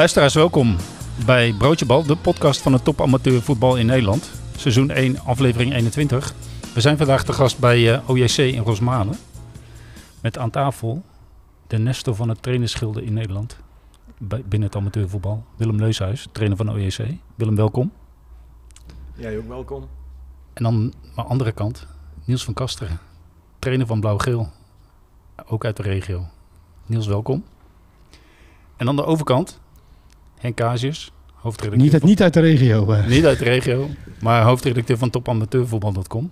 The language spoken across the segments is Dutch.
Luisteraars, welkom bij Broodjebal, de podcast van het top amateur voetbal in Nederland. Seizoen 1, aflevering 21. We zijn vandaag te gast bij uh, OJC in Rosmalen. Met aan tafel de Nestor van het trainerschilde in Nederland. Binnen het amateurvoetbal. Willem Leushuis, trainer van OJC. Willem, welkom. Jij ook welkom. En dan aan de andere kant, Niels van Kasteren. Trainer van Blauw-Geel. Ook uit de regio. Niels, welkom. En aan de overkant, Henk Casius, hoofdredacteur. Niet, uit, van- niet uit de regio. niet uit de regio, maar hoofdredacteur van topamateurvoetbal.com.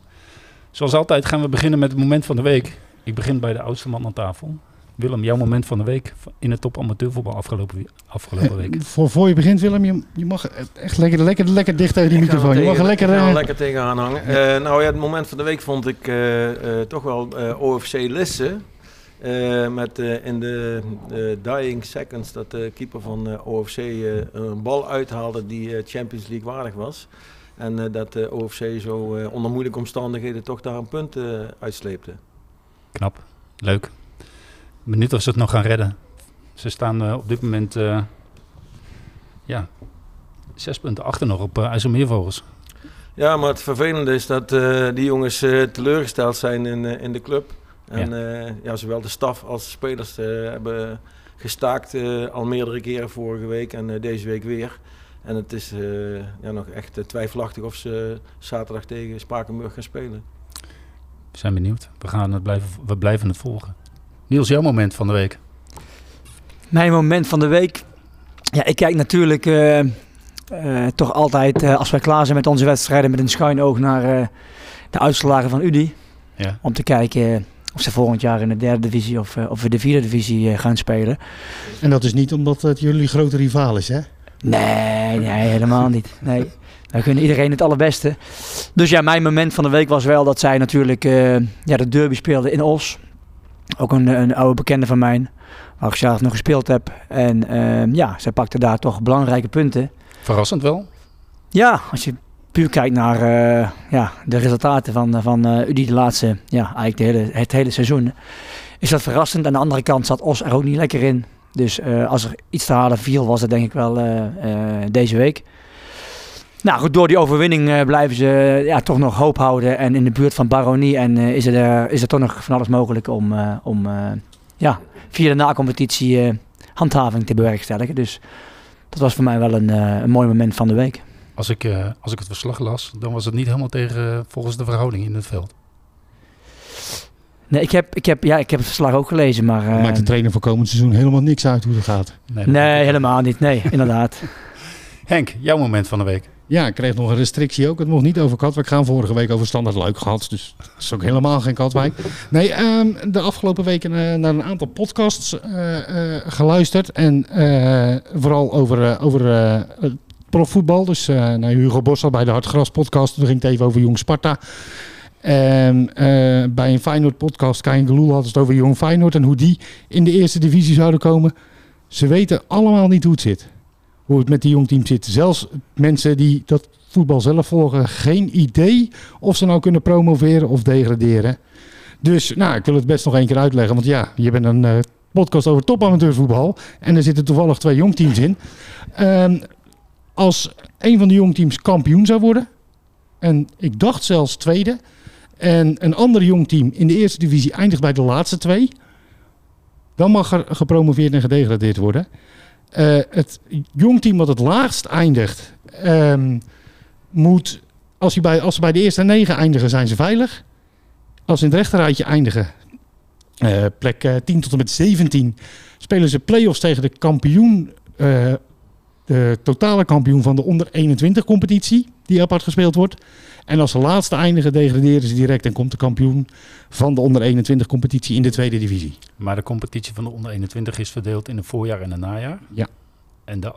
Zoals altijd gaan we beginnen met het moment van de week. Ik begin bij de oudste man aan tafel. Willem, jouw moment van de week in het topamateurvoetbal afgelopen, afgelopen week. Voor, voor je begint, Willem, je, je mag echt lekker, lekker, lekker dicht tegen die microfoon. Je mag er tegen- lekker... er eh, lekker tegenaan hangen. Eh, nou ja, het moment van de week vond ik eh, eh, toch wel eh, OFC Lisse. Eh, met eh, in de dying seconds dat de keeper van eh, OFC een bal uithaalde die Champions League waardig was. En dat de OFC zo onder moeilijke omstandigheden toch daar een punt uitsleepte. Knap, leuk. Benieuwd of ze het nog gaan redden. Ze staan op dit moment ja, zes punten achter nog op IJsselmeervogels. Ja, maar het vervelende is dat die jongens teleurgesteld zijn in, in de club. En ja. ja, zowel de staf als de spelers eh, hebben gestaakt eh, al meerdere keren vorige week en eh, deze week weer. En het is eh, ja, nog echt twijfelachtig of ze zaterdag tegen Spakenburg gaan spelen. We zijn benieuwd. We, gaan het blijven, we blijven het volgen. Niels, jouw moment van de week? Mijn moment van de week. Ja, ik kijk natuurlijk uh, uh, toch altijd, uh, als wij klaar zijn met onze wedstrijden, met een schuin oog naar de uitslagen van UDI. Ja. Om te kijken of ze volgend jaar in de derde divisie of, of we de vierde divisie gaan spelen. En dat is niet omdat het jullie grote rivaal is, hè? Nee, nee, helemaal niet. Nee. We gunnen iedereen het allerbeste. Dus ja, mijn moment van de week was wel dat zij natuurlijk ja, de derby speelden in Os. Ook een, een oude bekende van mij. Waar ik zelf nog gespeeld heb. En uh, ja, zij pakte daar toch belangrijke punten. Verrassend wel? Ja, als je puur kijkt naar uh, ja, de resultaten van, van uh, UDI de laatste, ja, eigenlijk hele, het hele seizoen. Is dat verrassend. Aan de andere kant zat Os er ook niet lekker in. Dus als er iets te halen viel, was het denk ik wel deze week. Nou goed, door die overwinning blijven ze ja, toch nog hoop houden. En in de buurt van Baronie. En is, er, is er toch nog van alles mogelijk om, om ja, via de na-competitie handhaving te bewerkstelligen. Dus dat was voor mij wel een, een mooi moment van de week. Als ik, uh, als ik het verslag las, dan was het niet helemaal tegen volgens de verhouding in het veld. Nee, ik heb, ik heb, ja, ik heb het verslag ook gelezen, maar... Uh, maakt de trainer voor komend seizoen helemaal niks uit hoe dat gaat. Nee, dat nee helemaal niet. Nee, inderdaad. Henk, jouw moment van de week. Ja, ik kreeg nog een restrictie ook. Het mocht niet over Katwijk gaan. Vorige week over Standaard Luik gehad. Dus dat is ook helemaal geen Katwijk. Nee, um, de afgelopen weken uh, naar een aantal podcasts uh, uh, geluisterd. En vooral over, over profvoetbal. Dus naar Hugo Bossel bij de Hartgras podcast. Toen ging het even over Jong Sparta. En bij een Feyenoord podcast, Kain Geloel had het over Jong Feyenoord. En hoe die in de eerste divisie zouden komen. Ze weten allemaal niet hoe het zit hoe het met die jongteam zit. Zelfs mensen die dat voetbal zelf volgen, geen idee of ze nou kunnen promoveren of degraderen. Dus nou, ik wil het best nog één keer uitleggen. Want ja, je bent een uh, podcast over topamateurvoetbal. En er zitten toevallig twee jongteams in. Um, als een van de jongteams kampioen zou worden. En ik dacht zelfs tweede. En een ander jongteam in de eerste divisie eindigt bij de laatste twee. Dan mag er gepromoveerd en gedegradeerd worden. Uh, het jongteam wat het laagst eindigt, um, moet, als, je bij, als ze bij de eerste negen eindigen, zijn ze veilig. Als ze in het rechterrijtje eindigen, uh, plek uh, 10 tot en met 17, spelen ze play-offs tegen de kampioen, uh, de totale kampioen van de onder 21 competitie, die apart gespeeld wordt. En als ze laatste eindigen, degraderen ze direct en komt de kampioen van de onder 21 competitie in de tweede divisie. Maar de competitie van de onder 21 is verdeeld in een voorjaar en een najaar. Ja. En de,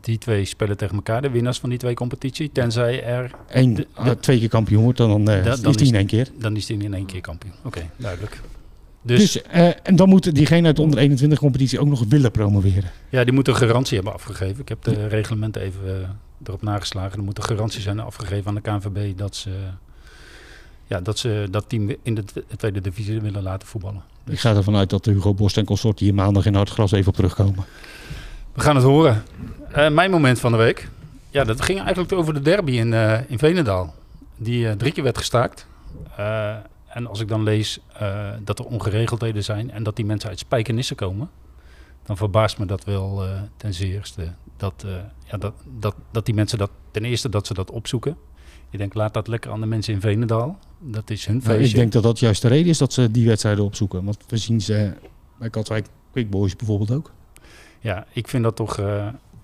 die twee spelen tegen elkaar, de winnaars van die twee competitie. Tenzij er... Eén, de, de, twee keer kampioen wordt, dan, dan, da, is die in één keer. Dan is die in één keer kampioen. Oké, okay, duidelijk. Dus, dus uh, en dan moet diegene uit de onder 21 competitie ook nog willen promoveren. Ja, die moeten een garantie hebben afgegeven. Ik heb de reglementen even uh, erop nageslagen. Er moet een garantie zijn afgegeven aan de KNVB dat ze, ja, dat, ze dat team in de tweede divisie willen laten voetballen. Dus. Ik ga ervan uit dat Hugo Borst en consort hier maandag in Hartgras even op terugkomen. We gaan het horen. Uh, mijn moment van de week. Ja, dat ging eigenlijk over de derby in, in Venendaal. Die drie keer werd gestaakt. En als ik dan lees dat er ongeregeldheden zijn en dat die mensen uit Spijkenissen komen, dan verbaast me dat wel ten zeerste. Dat, ja, dat, dat, dat die mensen dat, ten eerste dat ze dat opzoeken. Ik denk, laat dat lekker aan de mensen in Venendaal. Dat is hun feestje. ik denk dat dat juist de reden is dat ze die wedstrijden opzoeken. Want we zien ze bij Katwijk Quick Boys bijvoorbeeld ook. Ja, ik vind dat toch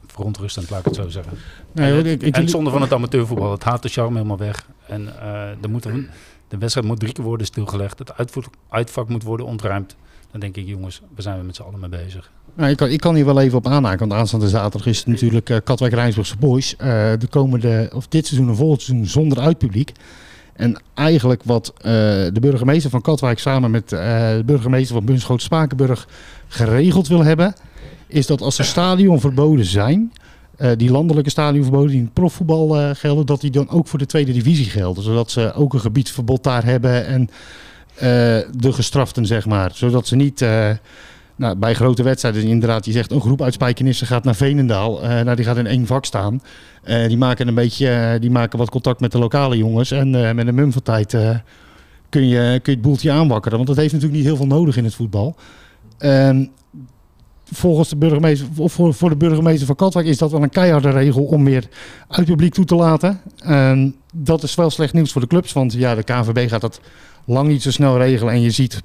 verontrustend, laat ik het zo zeggen. Nee, en, ik, ik, en zonde van het amateurvoetbal. Het haalt de charme helemaal weg. En uh, er moet een, de wedstrijd moet drie keer worden stilgelegd. Het uitvak moet worden ontruimd. Dan denk ik, jongens, we zijn we met z'n allen mee bezig. Nou, ik, kan, ik kan hier wel even op aanhaken. Want aanstaande zaterdag is het natuurlijk uh, Katwijk Rijnsburgse Boys. Uh, de komende, of dit seizoen en volgend seizoen zonder uitpubliek. En eigenlijk wat uh, de burgemeester van Katwijk samen met de burgemeester van Bunschoot Spakenburg geregeld wil hebben is dat als er stadion verboden zijn, uh, die landelijke stadionverboden die in profvoetbal uh, gelden, dat die dan ook voor de tweede divisie gelden. Zodat ze ook een gebiedsverbod daar hebben en uh, de gestraften, zeg maar. Zodat ze niet nou, bij grote wedstrijden, inderdaad, je zegt een groep uit Spijkenissen gaat naar Veenendaal. nou, die gaat in één vak staan. die maken een beetje, die maken wat contact met de lokale jongens. En met een mum van tijd kun, je, kun je het boeltje aanwakkeren. Want dat heeft natuurlijk niet heel veel nodig in het voetbal. Volgens de burgemeester, of voor, voor de burgemeester van Katwijk is dat wel een keiharde regel om meer uit publiek toe te laten. En dat is wel slecht nieuws voor de clubs, want ja, de KNVB gaat dat lang niet zo snel regelen. En je ziet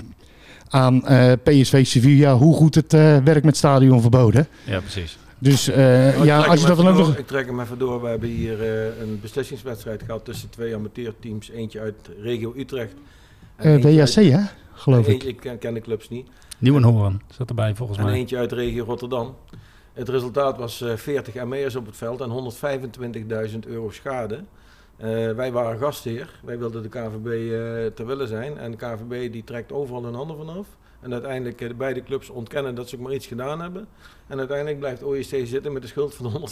aan uh, eh, PSV Sevilla hoe goed het uh, werkt met stadion verboden. Ja, precies. Dus uh, ja, als je dat dan ook nog... Ik trek hem even door. We hebben hier een beslissingswedstrijd gehad tussen twee amateurteams. Eentje uit regio Utrecht. WAC, hè? Geloof ik. Ik ken de clubs niet. Nieuwenhoorn zat erbij volgens en mij. En eentje uit regio Rotterdam. Het resultaat was uh, 40 ME'ers op het veld en 125.000 euro schade. Uh, wij waren gastheer. Wij wilden de KVB uh, ter willen zijn. En de KVB die trekt overal een handen vanaf. En uiteindelijk uh, de beide clubs ontkennen dat ze ook maar iets gedaan hebben. En uiteindelijk blijft OEC zitten met de schuld van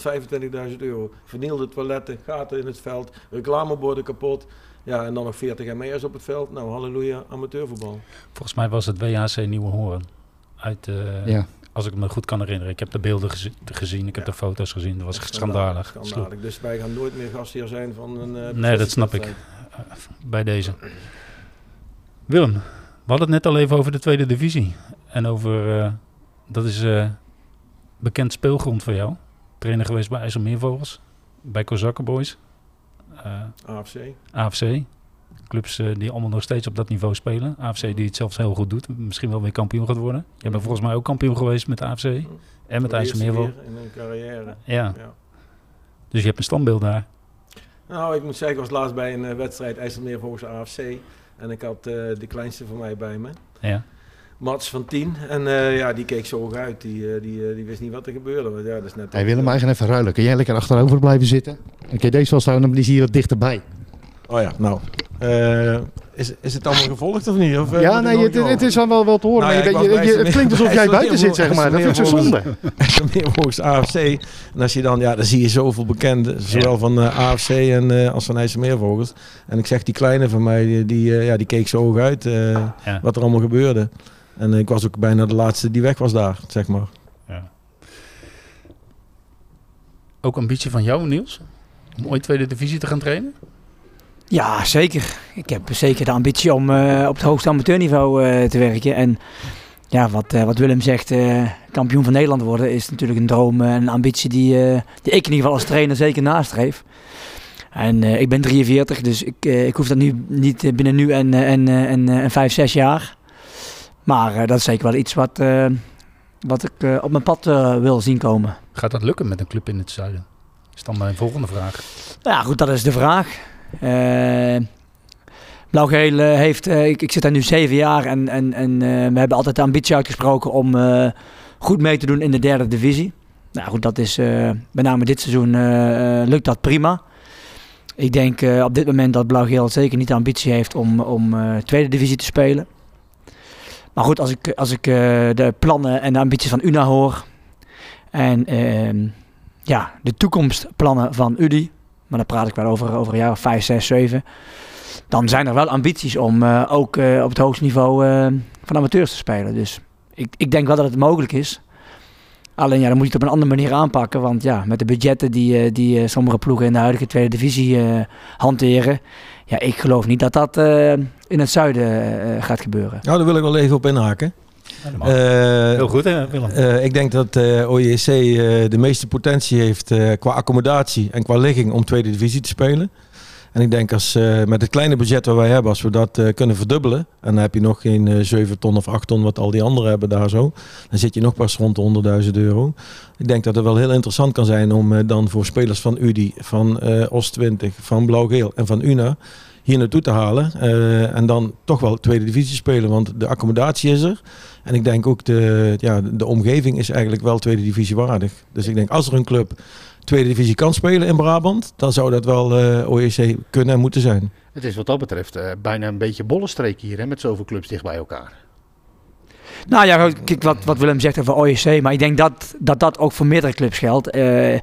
125.000 euro. Vernielde toiletten, gaten in het veld, reclameborden kapot. Ja, en dan nog 40 ME'ers op het veld. Nou, halleluja, amateurvoetbal. Volgens mij was het WHC Nieuwe Hoorn. Uit, uh, ja. Als ik me goed kan herinneren. Ik heb de beelden gezien, ik heb de foto's gezien. Dat was echt schandalig. schandalig. Dus wij gaan nooit meer gastheer zijn van een... Uh, nee, dat snap ik. Uh, bij deze. Willem, we hadden het net al even over de tweede divisie. En over... dat is bekend speelgrond voor jou. Trainer geweest bij IJsselmeervogels. Bij Kozakkenboys. AFC. AFC. Clubs uh, die allemaal nog steeds op dat niveau spelen. AFC die het zelfs heel goed doet. Misschien wel weer kampioen gaat worden. Je bent volgens mij ook kampioen geweest met AFC. En met IJsselmeervogel. in mijn carrière. Ja. ja. Dus je hebt een standbeeld daar. Nou, ik moet zeggen, ik was laatst bij een uh, wedstrijd IJsselmeervogels AFC. En ik had de kleinste van mij bij me. Ja. Mats van 10. En uh, ja, die keek zo uit. Die, uh, die, uh, die wist niet wat er gebeurde. Want, ja, dat is net hey, Willem, eigen even ruilen. Kun jij lekker achterover blijven zitten? En kun je deze wel staan, dan is hier wat dichterbij. Oh ja, nou. is, is het allemaal gevolgd of niet? Of, ja, nee, het, het, is wel wel te horen. Nou, ja, je, je, het klinkt alsof jij buiten zit, zeg maar. Dat vind ik zo zonde. meer volgens AFC. En als je dan, ja, dan zie je zoveel bekenden. Zowel van AFC en, als van IJsselmeervogels. En ik zeg, die kleine van mij, die, die, ja, die keek zo hoog uit ja. wat er allemaal gebeurde. En ik was ook bijna de laatste die weg was daar, zeg maar. Ja. Ook ambitie van jou, Niels? Om ooit tweede divisie te gaan trainen? Ja, zeker. Ik heb zeker de ambitie om uh, op het hoogste amateurniveau uh, te werken. En ja, wat, uh, wat Willem zegt, kampioen van Nederland worden is natuurlijk een droom en een ambitie die, die ik in ieder geval als trainer zeker nastreef. En ik ben 43, dus ik, ik hoef dat nu niet binnen nu en, en, en, en 5, 6 jaar. Maar uh, dat is zeker wel iets wat, uh, wat ik uh, op mijn pad wil zien komen. Gaat dat lukken met een club in het zuiden? Is dan mijn volgende vraag. Nou ja, goed, dat is de vraag. Blauw-Geel heeft, ik, ik, zit daar nu zeven jaar en, en, en we hebben altijd de ambitie uitgesproken om goed mee te doen in de derde divisie. Nou goed, dat is met name dit seizoen lukt dat prima. Ik denk op dit moment dat Blauw-Geel zeker niet de ambitie heeft om, om tweede divisie te spelen. Maar goed, als ik, als ik uh, de plannen en de ambities van UNA hoor. En uh, ja, de toekomstplannen van UDI. Maar dan praat ik wel over, over een jaar of 5, 6, 7. Dan zijn er wel ambities om uh, ook uh, op het hoogste niveau van amateurs te spelen. Dus ik, ik denk wel dat het mogelijk is. Alleen ja, dan moet je het op een andere manier aanpakken. Want ja, met de budgetten die, eh, die eh, sommige ploegen in de huidige tweede divisie eh, hanteren. Ja, ik geloof niet dat dat eh, in het zuiden eh, gaat gebeuren. Nou, daar wil ik wel even op inhaken. Eh, Heel goed hè Willem? Eh, ik denk dat eh OJC eh, de meeste potentie heeft eh, qua accommodatie en qua ligging om tweede divisie te spelen. En ik denk als eh, met het kleine budget wat wij hebben, als we dat eh, kunnen verdubbelen. En dan heb je nog geen eh 7 ton of 8 ton wat al die anderen hebben daar zo. Dan zit je nog pas rond de 100.000 euro. Ik denk dat het wel heel interessant kan zijn om dan voor spelers van UDI, van eh OS20, van Blauw-Geel en van UNA hier naartoe te halen. en dan toch wel tweede divisie spelen, want de accommodatie is er. En ik denk ook de, ja, de omgeving is eigenlijk wel tweede divisie waardig. Dus ik denk als er een club tweede divisie kan spelen in Brabant, dan zou dat wel eh OEC kunnen en moeten zijn. Het is wat dat betreft eh, bijna een beetje bollenstreek hier, hè, met zoveel clubs dicht bij elkaar. Nou ja, kijk wat, wat Willem zegt over OEC. Maar ik denk dat dat, dat ook voor meerdere clubs geldt. Eh, eh,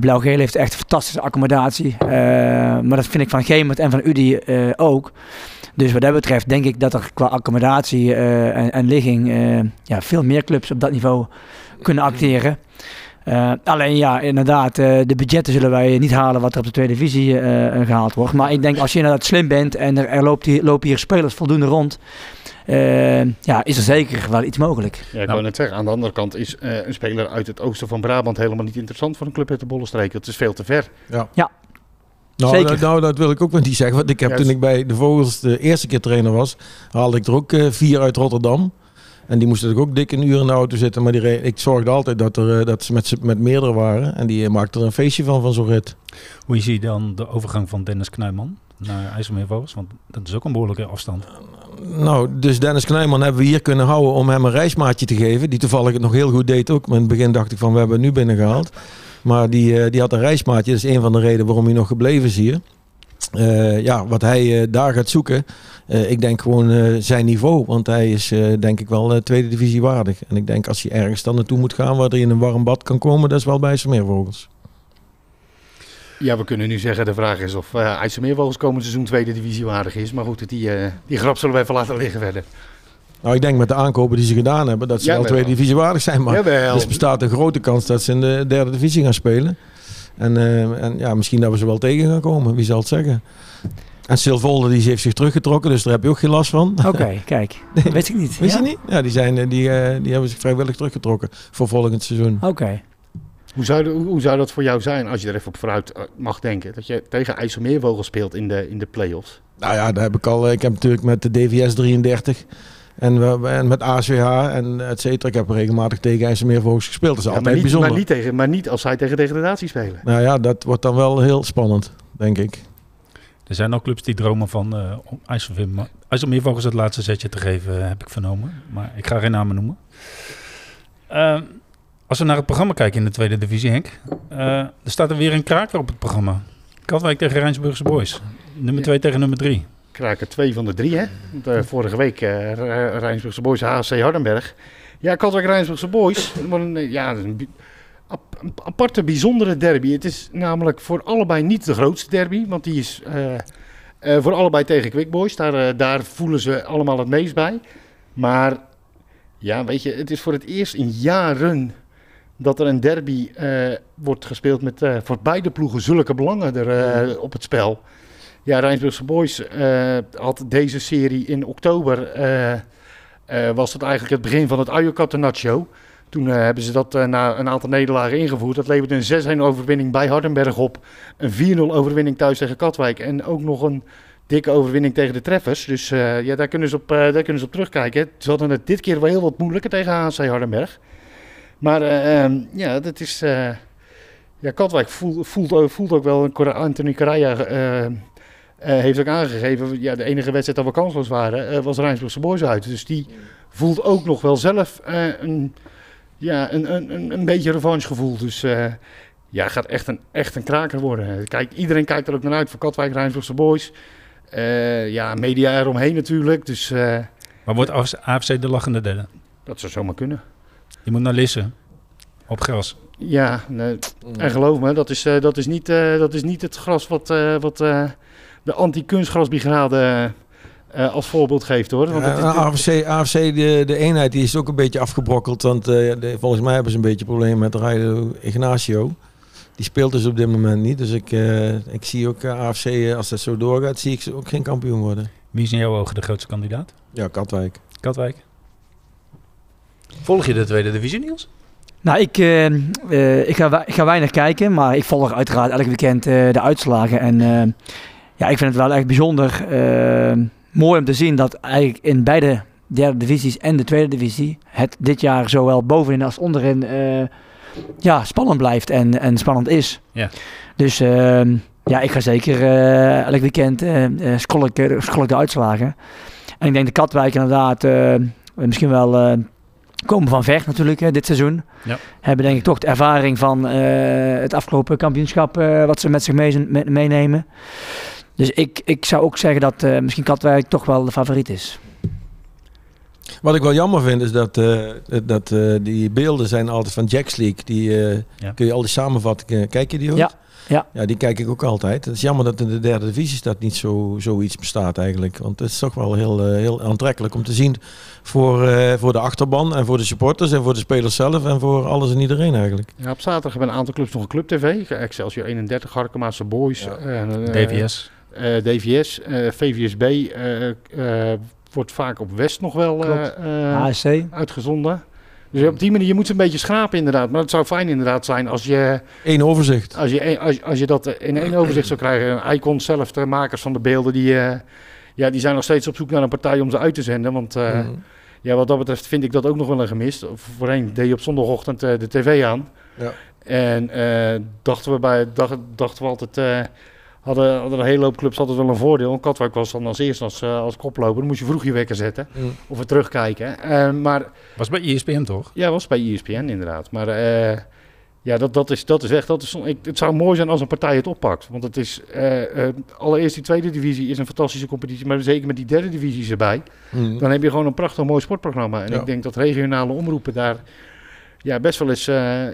Blauw-Geel heeft echt een fantastische accommodatie. Eh, maar dat vind ik van Gemert en van Udi eh, ook. Dus wat dat betreft denk ik dat er qua accommodatie eh, en, en ligging eh, ja, veel meer clubs op dat niveau kunnen acteren. Eh, alleen ja, inderdaad, eh, de budgetten zullen wij niet halen wat er op de tweede divisie eh, gehaald wordt. Maar ik denk als je inderdaad slim bent en er, er loopt hier, lopen hier spelers voldoende rond, ja, is er zeker wel iets mogelijk. Ja, ik Nou. wou net zeggen, aan de andere kant is eh, een speler uit het oosten van Brabant helemaal niet interessant voor een club uit de bollenstreek. Dat is veel te ver. Nou, Zeker. dat- nou, dat wil ik ook wel niet zeggen. Want ik heb Juist. toen ik bij de Vogels de eerste keer trainer was, haalde ik er ook vier uit Rotterdam. En die moesten natuurlijk ook dik een uur in de auto zitten. Maar die ik zorgde altijd dat, er, eh, dat ze met, met meerdere waren. En die eh, maakten er een feestje van, van zo'n rit. Hoe zie je dan de overgang van Dennis Knuijman naar IJsselmeervogels? Want dat is ook een behoorlijke afstand. Nou, dus Dennis Knijman hebben we hier kunnen houden om hem een reismaatje te geven. Die toevallig het nog heel goed deed ook. Maar in het begin dacht ik van, we hebben het nu binnengehaald. Maar die, eh, die had een reismaatje. Dat is een van de redenen waarom hij nog gebleven is hier. Eh, ja, wat hij eh, daar gaat zoeken. eh, ik denk gewoon zijn niveau. Want hij is denk ik wel tweede divisie waardig. En ik denk als hij ergens dan naartoe moet gaan waar hij in een warm bad kan komen. Dat is wel bij Meervogels. Ja, we kunnen nu zeggen, de vraag is of uh, IJsselmeervogels komend seizoen tweede divisie waardig is. Maar goed, die, die grap zullen we even laten liggen verder. Nou, ik denk met de aankopen die ze gedaan hebben. Dat ze Ja, wel tweede divisie waardig zijn. Maar Jawel. Dus bestaat een grote kans dat ze in de derde divisie gaan spelen. En, eh, en ja, misschien dat we ze wel tegen gaan komen, wie zal het zeggen. En Silvolde die heeft zich teruggetrokken, dus daar heb je ook geen last van. Oké, kijk. Dat wist ik niet. Wist Ja? je niet? Ja, die, zijn, eh, die, eh, die hebben zich vrijwillig teruggetrokken voor volgend seizoen. Oké. Hoe zou, hoe, zou dat voor jou zijn als je er even op vooruit eh, mag denken? Dat je tegen IJsselmeervogels speelt in de, in de play-offs. Nou ja, daar heb ik al. Ik heb natuurlijk met de DVS 33 en, we- en met ACH en et cetera. Ik heb regelmatig tegen IJsselmeervogels gespeeld. Dat is Ja, altijd maar, niet, bijzonder. maar, niet tegen, maar niet als zij tegen degradatie spelen. Nou ja, dat wordt dan wel heel spannend, denk ik. Er zijn ook clubs die dromen van eh om IJsselmeer- IJsselmeervogels het laatste zetje te geven, eh, heb ik vernomen. Maar ik ga geen namen noemen. Ehm, als we naar het programma kijken in de tweede divisie, Henk. eh, er staat er weer een kraker op het programma. Katwijk tegen Rijnsburgse Boys. Nummer 2 tegen nummer 3. Kraken twee van de drie, hè? Want, eh, vorige week uh, Rijnsburgse Boys, HC Hardenberg. Ja, Katwijk Rijnsburgse Boys. een, ja, een, een aparte, bijzondere derby. Het is namelijk voor allebei niet de grootste derby. Want die is eh, voor allebei tegen Quick Boys. Daar, daar voelen ze allemaal het meest bij. Maar ja, weet je, het is voor het eerst in jaren dat er een derby wordt gespeeld met voor beide ploegen zulke belangen er op het spel. Ja, Rijnsburgse Boys eh, had deze serie in oktober. eh, eh, was dat eigenlijk het begin van het Ayokatenaccio. Toen hebben ze dat na een aantal nederlagen ingevoerd. Dat leverde een 6-1 overwinning bij Hardenberg op. Een 4-0 overwinning thuis tegen Katwijk. En ook nog een dikke overwinning tegen de Treffers. Dus ja, daar kunnen, ze op, daar kunnen ze op terugkijken. Ze hadden het dit keer wel heel wat moeilijker tegen HC Hardenberg. Maar eh, ehm, ja, dat is... ja, Katwijk voelt, voelt, ook- wel... Cora- Anthony Caraya heeft ook aangegeven... Ja, de enige wedstrijd dat we kansloos waren... eh, was Rijnsburgse Boys uit. Dus die voelt ook nog wel zelf eh, een, ja, een, een, een, een beetje revanchegevoel. Dus eh, ja, gaat echt een, echt een kraker worden. Kijk, iedereen kijkt er ook naar uit voor Katwijk, Rijnsburgse Boys. Eh, ja, media eromheen natuurlijk. Dus eh, Maar wordt AFC de lachende derde? dat zou zomaar kunnen. Je moet naar Lissen. Op gras. Ja, nee, en geloof me, dat is, eh, dat is, niet, eh, dat is niet het gras wat, eh, wat eh, de anti-kunstgrasbrigade eh, als voorbeeld geeft hoor. Want het is- Ja, AFC, AFC de, de eenheid, die is ook een beetje afgebrokkeld. Want eh, de- volgens mij hebben ze een beetje problemen met Raido Ignacio. Die speelt dus op dit moment niet. Dus ik, eh, ik zie ook AFC, als dat zo doorgaat, zie ik ze ook geen kampioen worden. Wie is in jouw ogen de grootste kandidaat? Ja, Katwijk. Katwijk. Volg je de tweede divisie, Niels? Nou, ik, ik, ga, ik ga weinig kijken, maar ik volg uiteraard elk weekend eh, de uitslagen. En ja, ik vind het wel echt bijzonder eh, mooi om te zien dat eigenlijk in beide derde divisies en de tweede divisie het dit jaar zowel bovenin als onderin eh, ja, spannend blijft en, en spannend is. Ja. Dus eh, ja, ik ga zeker eh, elk weekend scroll, ik, scroll ik de uitslagen. En ik denk de Katwijk inderdaad misschien wel komen van ver natuurlijk dit seizoen. Ja. Hebben denk ik toch de ervaring van het afgelopen kampioenschap wat ze met zich mee, me- meenemen. Dus ik, ik zou ook zeggen dat eh, misschien Katwijk toch wel de favoriet is. Wat ik wel jammer vind, is dat, eh, dat eh, die beelden zijn altijd van Jacks League. Die eh, Ja. kun je al die samenvattingen, kijk je die ook? Ja, ja. Ja, die kijk ik ook altijd. Het is jammer dat in de derde divisie dat niet zo, zoiets bestaat eigenlijk. Want het is toch wel heel, heel aantrekkelijk om te zien voor, eh, voor de achterban en voor de supporters en voor de spelers zelf en voor alles en iedereen eigenlijk. Ja, op zaterdag hebben een aantal clubs nog een club TV. Excelsior 31, Harkemaatse Boys, Ja. en, eh, DVS. Eh, DVS, eh, VVSB eh, eh, wordt vaak op West nog wel eh, eh, uitgezonden. Dus op die manier, je moet ze een beetje schrapen inderdaad. Maar het zou fijn inderdaad zijn als je, Eén overzicht. als je, als, als je dat in één overzicht zou krijgen. Icon zelf, de makers van de beelden, die, eh, ja, die zijn nog steeds op zoek naar een partij om ze uit te zenden. Want eh, Mhm. ja, wat dat betreft vind ik dat ook nog wel een gemist. Voorheen deed je op zondagochtend eh, de tv aan. Ja. En eh, dachten we bij dacht, dachten we altijd. eh, hadden, hadden een hele hoop clubs altijd wel een voordeel. Katwijk was dan als eerste als, eh, als koploper. Dan moest je vroeg je wekker zetten. Mhm. Of we terugkijken. Eh, maar Was bij ESPN toch? ja, was bij ESPN inderdaad. Maar eh, ja, dat, dat, is, dat is echt. Dat is, ik, het zou mooi zijn als een partij het oppakt. Want het is. allereerst, die tweede divisie is een fantastische competitie. Maar zeker met die derde divisie erbij. Mhm. Dan heb je gewoon een prachtig mooi sportprogramma. En Ja. ik denk dat regionale omroepen daar ja, best wel eens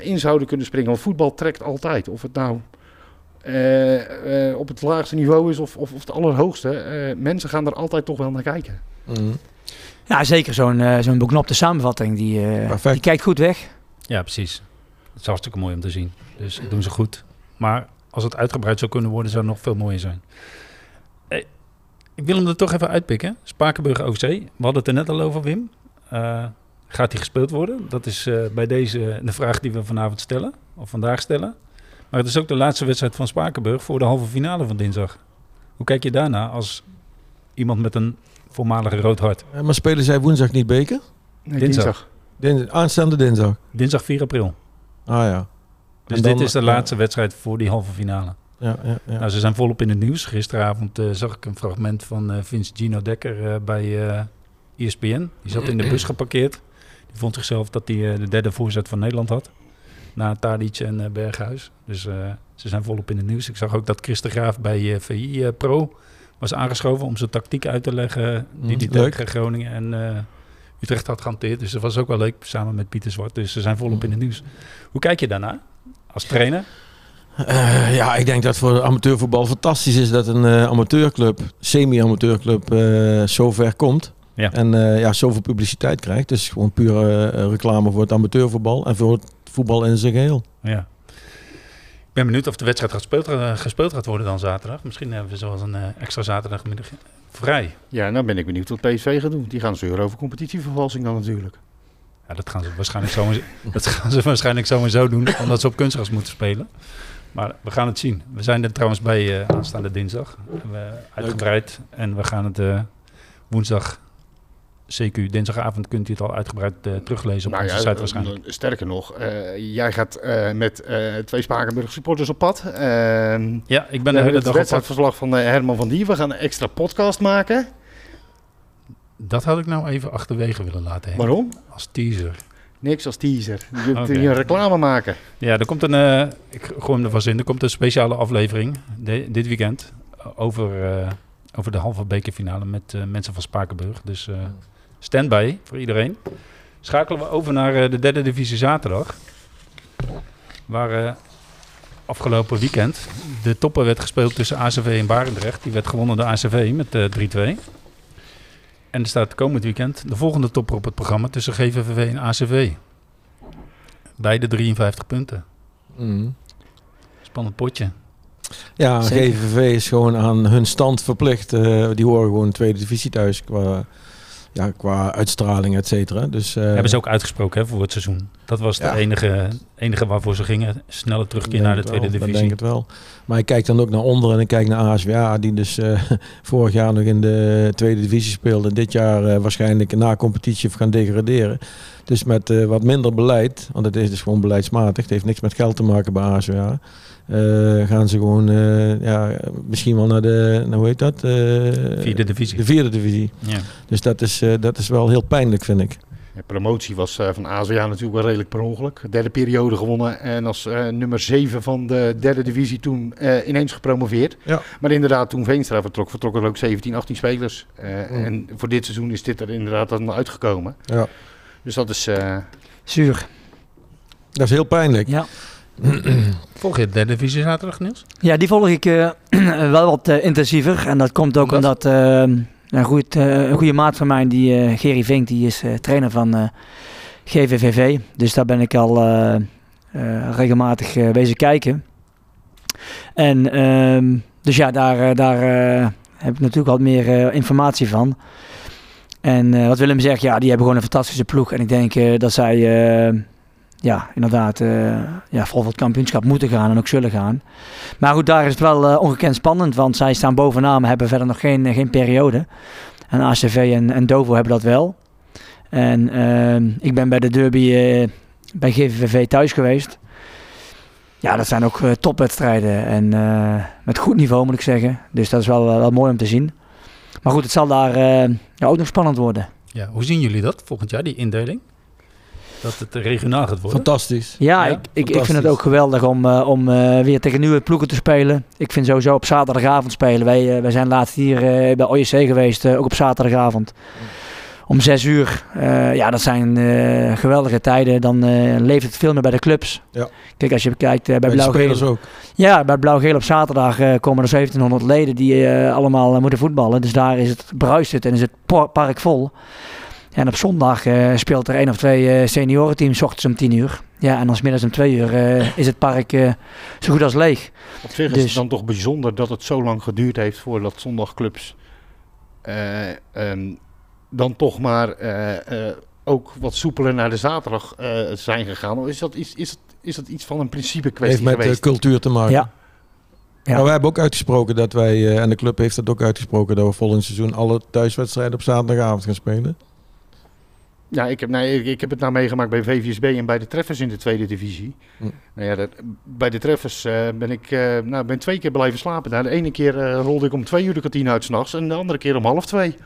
in zouden kunnen springen. Want voetbal trekt altijd. Of het nou eh, eh, op het laagste niveau is of, of, of het allerhoogste. Eh, mensen gaan er altijd toch wel naar kijken. Mhm. Ja, zeker zo'n eh, zo'n beknopte samenvatting. Die, eh, die kijkt goed weg. Ja, precies. Het is hartstikke mooi om te zien. Dus dat doen ze goed. Maar als het uitgebreid zou kunnen worden, zou het nog veel mooier zijn. Hey, ik wil hem er toch even uitpikken. Spakenburg OC. We hadden het er net al over, Wim. Eh, gaat hij gespeeld worden? Dat is eh, bij deze de vraag die we vanavond stellen. Of vandaag stellen. Maar het is ook de laatste wedstrijd van Spakenburg voor de halve finale van dinsdag. Hoe kijk je daarna als iemand met een voormalige rood hart? Eh, Maar spelen zij woensdag niet beker? Nee, Dinsdag. Dins- aanstaande dinsdag. Dinsdag 4 april. Ah ja. Dus dan- dit is de ja. laatste wedstrijd voor die halve finale. Ja, ja, ja. Nou, ze zijn volop in het nieuws. Gisteravond eh, zag ik een fragment van eh Vince Gino Dekker eh, bij eh ESPN. Die zat in de bus geparkeerd. Die vond zichzelf dat hij eh, de derde voorzet van Nederland had. Na Tadic en eh, Berghuis. Dus eh, ze zijn volop in het nieuws. Ik zag ook dat Chris de Graaf bij eh, VI Pro was aangeschoven om zijn tactiek uit te leggen. Die Mm, die leuk. tegen Groningen en Utrecht had gehanteerd. Dus dat was ook wel leuk, samen met Pieter Zwart. Dus ze zijn volop in het nieuws. Hoe kijk je daarna als trainer? Ja, ik denk dat voor amateurvoetbal fantastisch is dat een eh, amateurclub, semi-amateurclub, zo ver komt. Ja. En eh, ja, zoveel publiciteit krijgt. Dus gewoon pure eh, reclame voor het amateurvoetbal en voor het voetbal in zijn geheel. Ja. Ik ben benieuwd of de wedstrijd gespeeld, eh, gespeeld gaat worden dan zaterdag. Misschien hebben we zoals een extra zaterdagmiddag vrij. Ja, nou ben ik benieuwd wat PSV gaat doen. Die gaan zeuren over competitievervalsing dan natuurlijk. Ja, dat gaan ze waarschijnlijk sowieso, dat gaan ze waarschijnlijk sowieso doen, omdat ze op kunstgras moeten spelen. Maar we gaan het zien. We zijn er trouwens bij eh, aanstaande dinsdag. We, uitgebreid. En we gaan het woensdag, CQ, dinsdagavond kunt u het al uitgebreid eh, teruglezen op Nou onze ja, site waarschijnlijk. sterker nog, eh, jij gaat eh, met twee Spakenburg supporters op pad. Ehm Ja, ik ben de hele het dag op pad. wedstrijdverslag van eh, Herman van Dier. We gaan een extra podcast maken. Dat had ik nou even achterwege willen laten. Henk. Waarom? Als teaser. Niks als teaser. Je moet Oké. hier een reclame maken. Ja, er komt een, ik gooi hem er vast in, er komt een speciale aflevering de- dit weekend over, over de halve bekerfinale met mensen van Spakenburg. Dus standby voor iedereen. Schakelen we over naar eh, de derde divisie zaterdag. Waar eh, afgelopen weekend de topper werd gespeeld tussen ACV en Barendrecht. Die werd gewonnen door ACV met eh 3-2. En er staat komend weekend de volgende topper op het programma tussen GVVV en ACV. Beide 53 punten. Mm. Spannend potje. Ja, Zeker. GVV is gewoon aan hun stand verplicht. Eh, die horen gewoon tweede divisie thuis qua, ja, qua uitstraling, et cetera. Dus, eh, Hebben ze ook uitgesproken hè, voor het seizoen. Dat was de Ja. enige, enige waarvoor ze gingen. Snelle terugkeer naar de tweede wel, dat divisie. denk het wel. Maar ik kijk dan ook naar onder en ik kijk naar ASWA, die dus eh, vorig jaar nog in de tweede divisie speelde. En dit jaar eh, waarschijnlijk na competitie gaan degraderen. Dus met wat minder beleid, want het is dus gewoon beleidsmatig. Het heeft niks met geld te maken bij ASWA. Eh, gaan ze gewoon eh, ja, misschien wel naar de, nou hoe heet dat? Eh, Vierde divisie. De vierde divisie. Ja. Dus dat is, eh, dat is wel heel pijnlijk, vind ik. De promotie was eh, van ASWA natuurlijk wel redelijk per ongeluk. Derde periode gewonnen en als eh, nummer 7 van de derde divisie toen eh, ineens gepromoveerd. Ja. Maar inderdaad, toen Veenstra vertrok, vertrokken er ook 17, 18 spelers. Eh, Mm. En voor dit seizoen is dit er inderdaad dan uitgekomen. Ja. Dus dat is... eh, Zuur. Dat is heel pijnlijk. Ja. Volg je de derde divisie zaterdag, Niels? Ja, die volg ik eh, wel wat eh, intensiever. En dat komt ook Omdat? omdat eh, een, goed, een goede maat van mij, die Gerry Vink, die is trainer van GVVV. Dus daar ben ik al regelmatig wezen kijken. En ehm, dus ja, daar, daar heb ik natuurlijk wat meer informatie van. En wat Willem zegt, ja, die hebben gewoon een fantastische ploeg. En ik denk dat zij ja, inderdaad eh, ja, voor het kampioenschap moeten gaan en ook zullen gaan. Maar goed, daar is het wel eh, ongekend spannend, want zij staan bovenaan, hebben verder nog geen, eh, geen periode. En ACV en, en Dovo hebben dat wel. En ehm, ik ben bij de derby bij GVVV thuis geweest. Ja, dat zijn ook topwedstrijden en met goed niveau moet ik zeggen. Dus dat is wel, wel mooi om te zien. Maar goed, het zal daar ook nog spannend worden. Ja. Hoe zien jullie dat volgend jaar, die indeling? Dat het regionaal gaat worden? Fantastisch. Ja, Ja, ik, ik, ik vind het ook geweldig om, eh, om eh, weer tegen nieuwe ploegen te spelen. Ik vind sowieso op zaterdagavond spelen. Wij, eh, wij zijn laatst hier eh, bij OJC geweest, eh, ook op zaterdagavond. Om zes uur. Eh, ja, dat zijn eh, geweldige tijden. Dan eh, leeft het veel meer bij de clubs. Ja. Kijk, als je kijkt bij Bij de spelers Blauw-Geel. ook. Ja, bij Blauw-Geel op zaterdag eh, komen er 1700 leden die eh, allemaal moeten voetballen. Dus daar is het, bruist het en is het park vol. En op zondag eh, speelt er één of twee eh seniorenteams, 's ochtends om 10 uur. Ja, en dan 's middags om 2 uur eh, is het park eh, zo goed als leeg. Op zich is Dus- het dan toch bijzonder dat het zo lang geduurd heeft voordat zondagclubs eh, ehm, dan toch maar eh, eh, ook wat soepeler naar de zaterdag eh, zijn gegaan. Of is dat, is, is, het, is dat iets van een principe heeft kwestie met eh, geweest? cultuur te maken. Ja. Ja. Maar wij hebben ook uitgesproken dat wij, eh, en de club heeft dat ook uitgesproken, dat we volgend seizoen alle thuiswedstrijden op zaterdagavond gaan spelen. Ja, ik heb, nee, ik, ik heb het nou meegemaakt bij VVSB en bij de Treffers in de tweede divisie. Hm. Nou ja, dat, bij de Treffers eh, ben ik eh, nou, ben twee keer blijven slapen. Nou, de ene keer eh, rolde ik om twee uur de kantine uit s'nachts en de andere keer om half twee.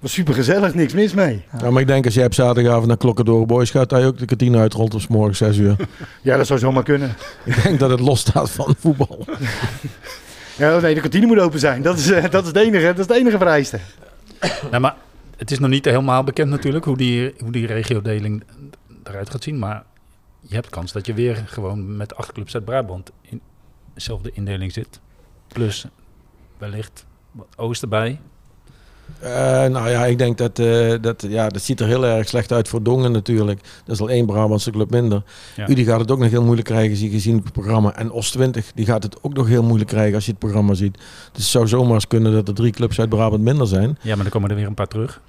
Was super gezellig, niks mis mee. Ja. maar ik denk als jij op zaterdagavond naar Klokkendoor Boys gaat, dat je ook de kantine uitrolt op 's morgens 6 uur. Ja, dat zou zomaar kunnen. ik denk dat het los staat van voetbal. Ja, nee, de kantine moet open zijn. Dat is, dat is, de, enige, dat is de enige vereiste. Nou, maar het is nog niet helemaal bekend natuurlijk hoe die, hoe die regiodeling eruit gaat zien. Maar je hebt kans dat je weer gewoon met acht clubs uit Brabant in dezelfde indeling zit. Plus wellicht wat oosten bij. Eh, nou ja, ik denk dat, eh, dat ja, dat ziet er heel erg slecht uit voor Dongen natuurlijk. Dat is al één Brabantse club minder. Ja. Udi gaat het ook nog heel moeilijk krijgen zie- gezien het programma. En Os 20 die gaat het ook nog heel moeilijk krijgen als je het programma ziet. Dus het zou zomaar eens kunnen dat er drie clubs uit Brabant minder zijn. Ja, maar dan komen er weer een paar terug.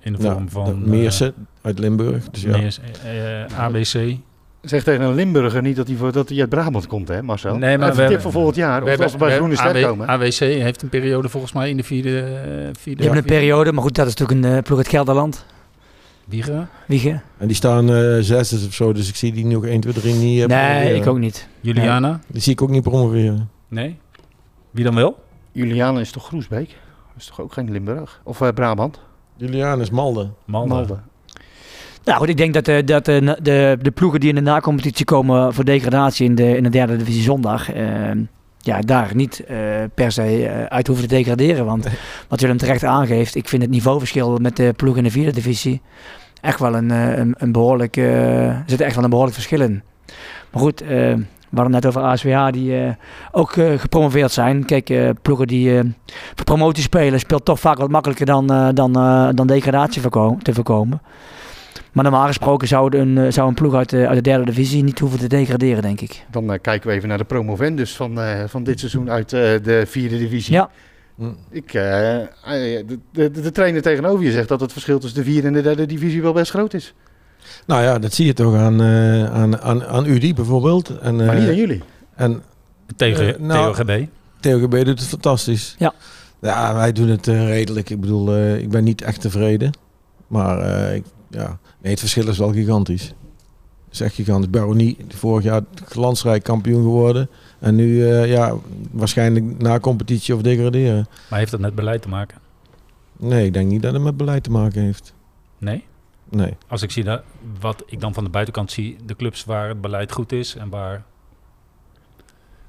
In de vorm van... Meersen uit Limburg. Dus eh, ja. Meers, eh, eh, ABC. Zeg tegen een Limburger niet dat hij, voor- dat hij uit Brabant komt, hè Marcel? Nee, maar Even we tip hebben- voor volgend jaar. Of als we bij Groene Ster komen. AWC heeft een periode volgens mij in de vierde... eh, vierde Je hebt een periode, maar goed, dat is natuurlijk een eh, ploeg uit Gelderland. Wiegen? Wiegen? En die staan eh zesde of zo. Dus ik zie die nog 1, 2, 3 niet. nee, ik ook niet. Juliana? Die zie ik ook niet promoveren. Nee? Wie dan wel? Juliana is toch Groesbeek? Dat is toch ook geen Limburg? Of Brabant? Julian is Malde. Malde. Nou goed, ik denk dat, eh, dat eh, de, de ploegen die in de nacompetitie komen voor degradatie in de, in de derde divisie zondag, eh, ja, daar niet per se uit hoeven te degraderen. Want wat Willem terecht aangeeft, ik vind het niveauverschil met de ploeg in de vierde divisie echt wel een, een, een behoorlijk, eh, er zit echt wel een behoorlijk verschil in. Maar goed, We hadden net over ASWH die ook gepromoveerd zijn. Kijk, ploegen die voor promotie spelen speelt toch vaak wat makkelijker dan, dan, dan degradatie te voorkomen. Maar normaal gesproken zou een, eh, zou een ploeg uit de, uit de derde divisie niet hoeven te degraderen, denk ik. Dan eh, kijken we even naar de promovendus van, eh, van dit seizoen uit eh, de vierde divisie. Ja. Hm. Ik, de, de, de trainer tegenover je zegt dat het verschil tussen de vierde en de derde divisie wel best groot is. Nou ja, dat zie je toch aan, eh aan, aan, aan UDI bijvoorbeeld. En, Maar niet aan jullie. en Tegen nou, TOGB. TOGB doet het fantastisch. Ja. Ja, wij doen het redelijk. Ik bedoel, eh, ik ben niet echt tevreden. Maar eh, ik, ja, nee, het verschil is wel gigantisch. Het is echt gigantisch. Baronie, vorig jaar glansrijk kampioen geworden. En nu, eh, ja, waarschijnlijk na competitie of degraderen. Maar heeft dat met beleid te maken? Nee, ik denk niet dat het met beleid te maken heeft. Nee? Nee. Als ik zie dat, wat ik dan van de buitenkant zie, de clubs waar het beleid goed is en waar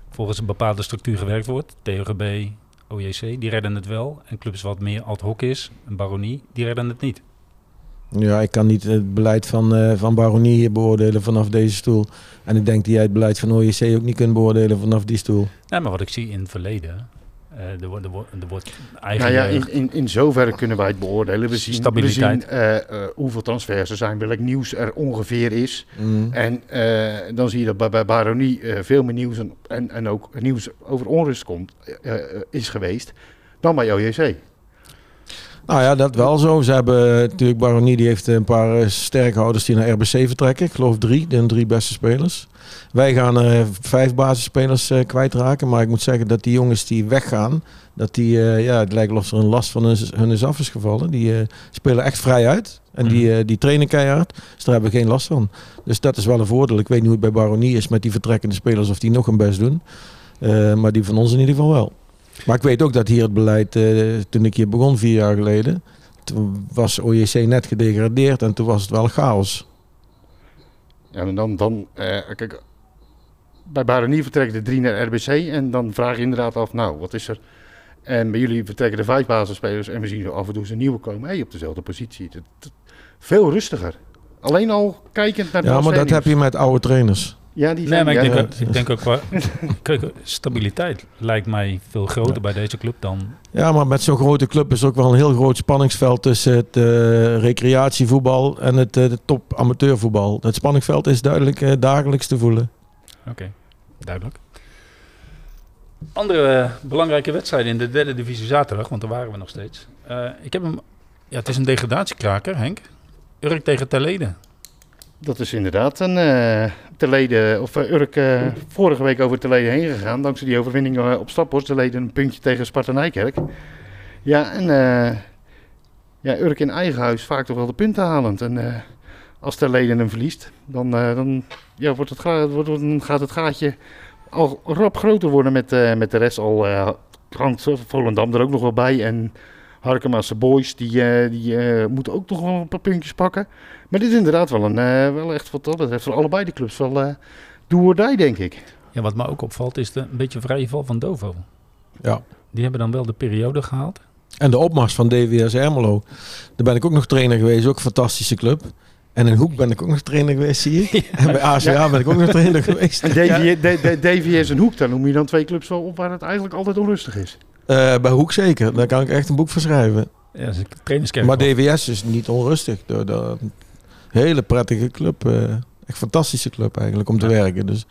volgens een bepaalde structuur gewerkt wordt, TOGB, OJC, die redden het wel. En clubs wat meer ad hoc is, een baronie, die redden het niet. Ja, ik kan niet het beleid van, eh, van Baronie hier beoordelen vanaf deze stoel. En ik denk dat jij het beleid van OJC ook niet kunt beoordelen vanaf die stoel. Nee, maar wat ik zie in het verleden, eh er, wordt, er, wordt, er wordt Nou ja, in, in, in zoverre kunnen wij het beoordelen. We zien, we Stabiliteit. zien eh, eh, hoeveel transfers er zijn, welk nieuws er ongeveer is. Mm. En eh, dan zie je dat bij, bij Baronie eh, veel meer nieuws en, en, en ook nieuws over onrust komt, is geweest dan bij OJC. Nou ja, dat wel zo. Ze hebben eh, natuurlijk Baronie, die heeft een paar eh, sterke houders die naar RBC vertrekken. Ik geloof drie, de drie beste spelers. Wij gaan er vijf basisspelers eh, kwijtraken. Maar ik moet zeggen dat die jongens die weggaan, dat die, eh, ja, het lijkt alsof er een last van hun, hun is af is gevallen. Die eh, spelen echt vrij uit. En die, eh, die trainen keihard. Dus daar hebben we geen last van. Dus dat is wel een voordeel. Ik weet niet hoe het bij Baronie is met die vertrekkende spelers of die nog hun best doen. Eh, maar die van ons in ieder geval wel. Maar ik weet ook dat hier het beleid, eh, toen ik hier begon vier jaar geleden, toen was OJC net gedegradeerd en toen was het wel chaos. Ja, en dan, dan eh, kijk, bij Baronie vertrekken de drie naar RBC en dan vraag je inderdaad af, nou, wat is er? En bij jullie vertrekken de vijf basisspelers en we zien af en toe eens een nieuwe komen. Hey, op dezelfde positie. Dat, dat- veel rustiger. Alleen al kijkend naar de Ja, maar dat heb je met oude trainers. Ja, die Nee, zijn maar ik denk, ja. ook, ik denk ook qua kijk, stabiliteit lijkt mij veel groter Ja. bij deze club dan. Ja, maar met zo'n grote club is er ook wel een heel groot spanningsveld tussen het eh, recreatievoetbal en het eh, de top amateurvoetbal. Het spanningsveld is duidelijk eh, dagelijks te voelen. Oké, duidelijk. Andere belangrijke wedstrijden in de derde divisie zaterdag, want daar waren we nog steeds. Eh, ik heb hem. Ja, het is een degradatiekraker, Henk. Urk tegen Terleden. Dat is inderdaad een uh, Terleden, of uh, Urk uh, vorige week over Terleden heen gegaan. Dankzij die overwinning uh, op Staphorst. Terleden een puntje tegen Sparta Nijkerk. Ja, en ja, Urk in eigen huis vaak toch wel de punten halend. En als Terleden hem verliest, dan, dan, ja, wordt het wordt, dan gaat het gaatje al rap groter worden met, met de rest. Al hangt Volendam er ook nog wel bij. En Harkema's Boys, die, uh, die uh, moeten ook nog wel een paar puntjes pakken. Maar dit is inderdaad wel, een, uh, wel echt wat dat betreft voor allebei de clubs wel uh, do or die, denk ik. Ja, wat me ook opvalt is de, een beetje vrije val van Dovo. Ja. Die hebben dan wel de periode gehaald. En de opmars van DWS Ermelo. Daar ben ik ook nog trainer geweest, ook een fantastische club. En in Hoek ben ik ook nog trainer geweest, zie ik. En bij ACA ja. ben ik ook nog trainer geweest. En DVS en Hoek, daar noem je dan twee clubs wel op waar het eigenlijk altijd onrustig is. Uh, bij Hoek zeker, daar kan ik echt een boek voor schrijven. Ja, dat is trainerskerk. Maar DWS is niet onrustig. Door de hele prettige club. Uh, echt fantastische club eigenlijk om te ja. werken. Dus.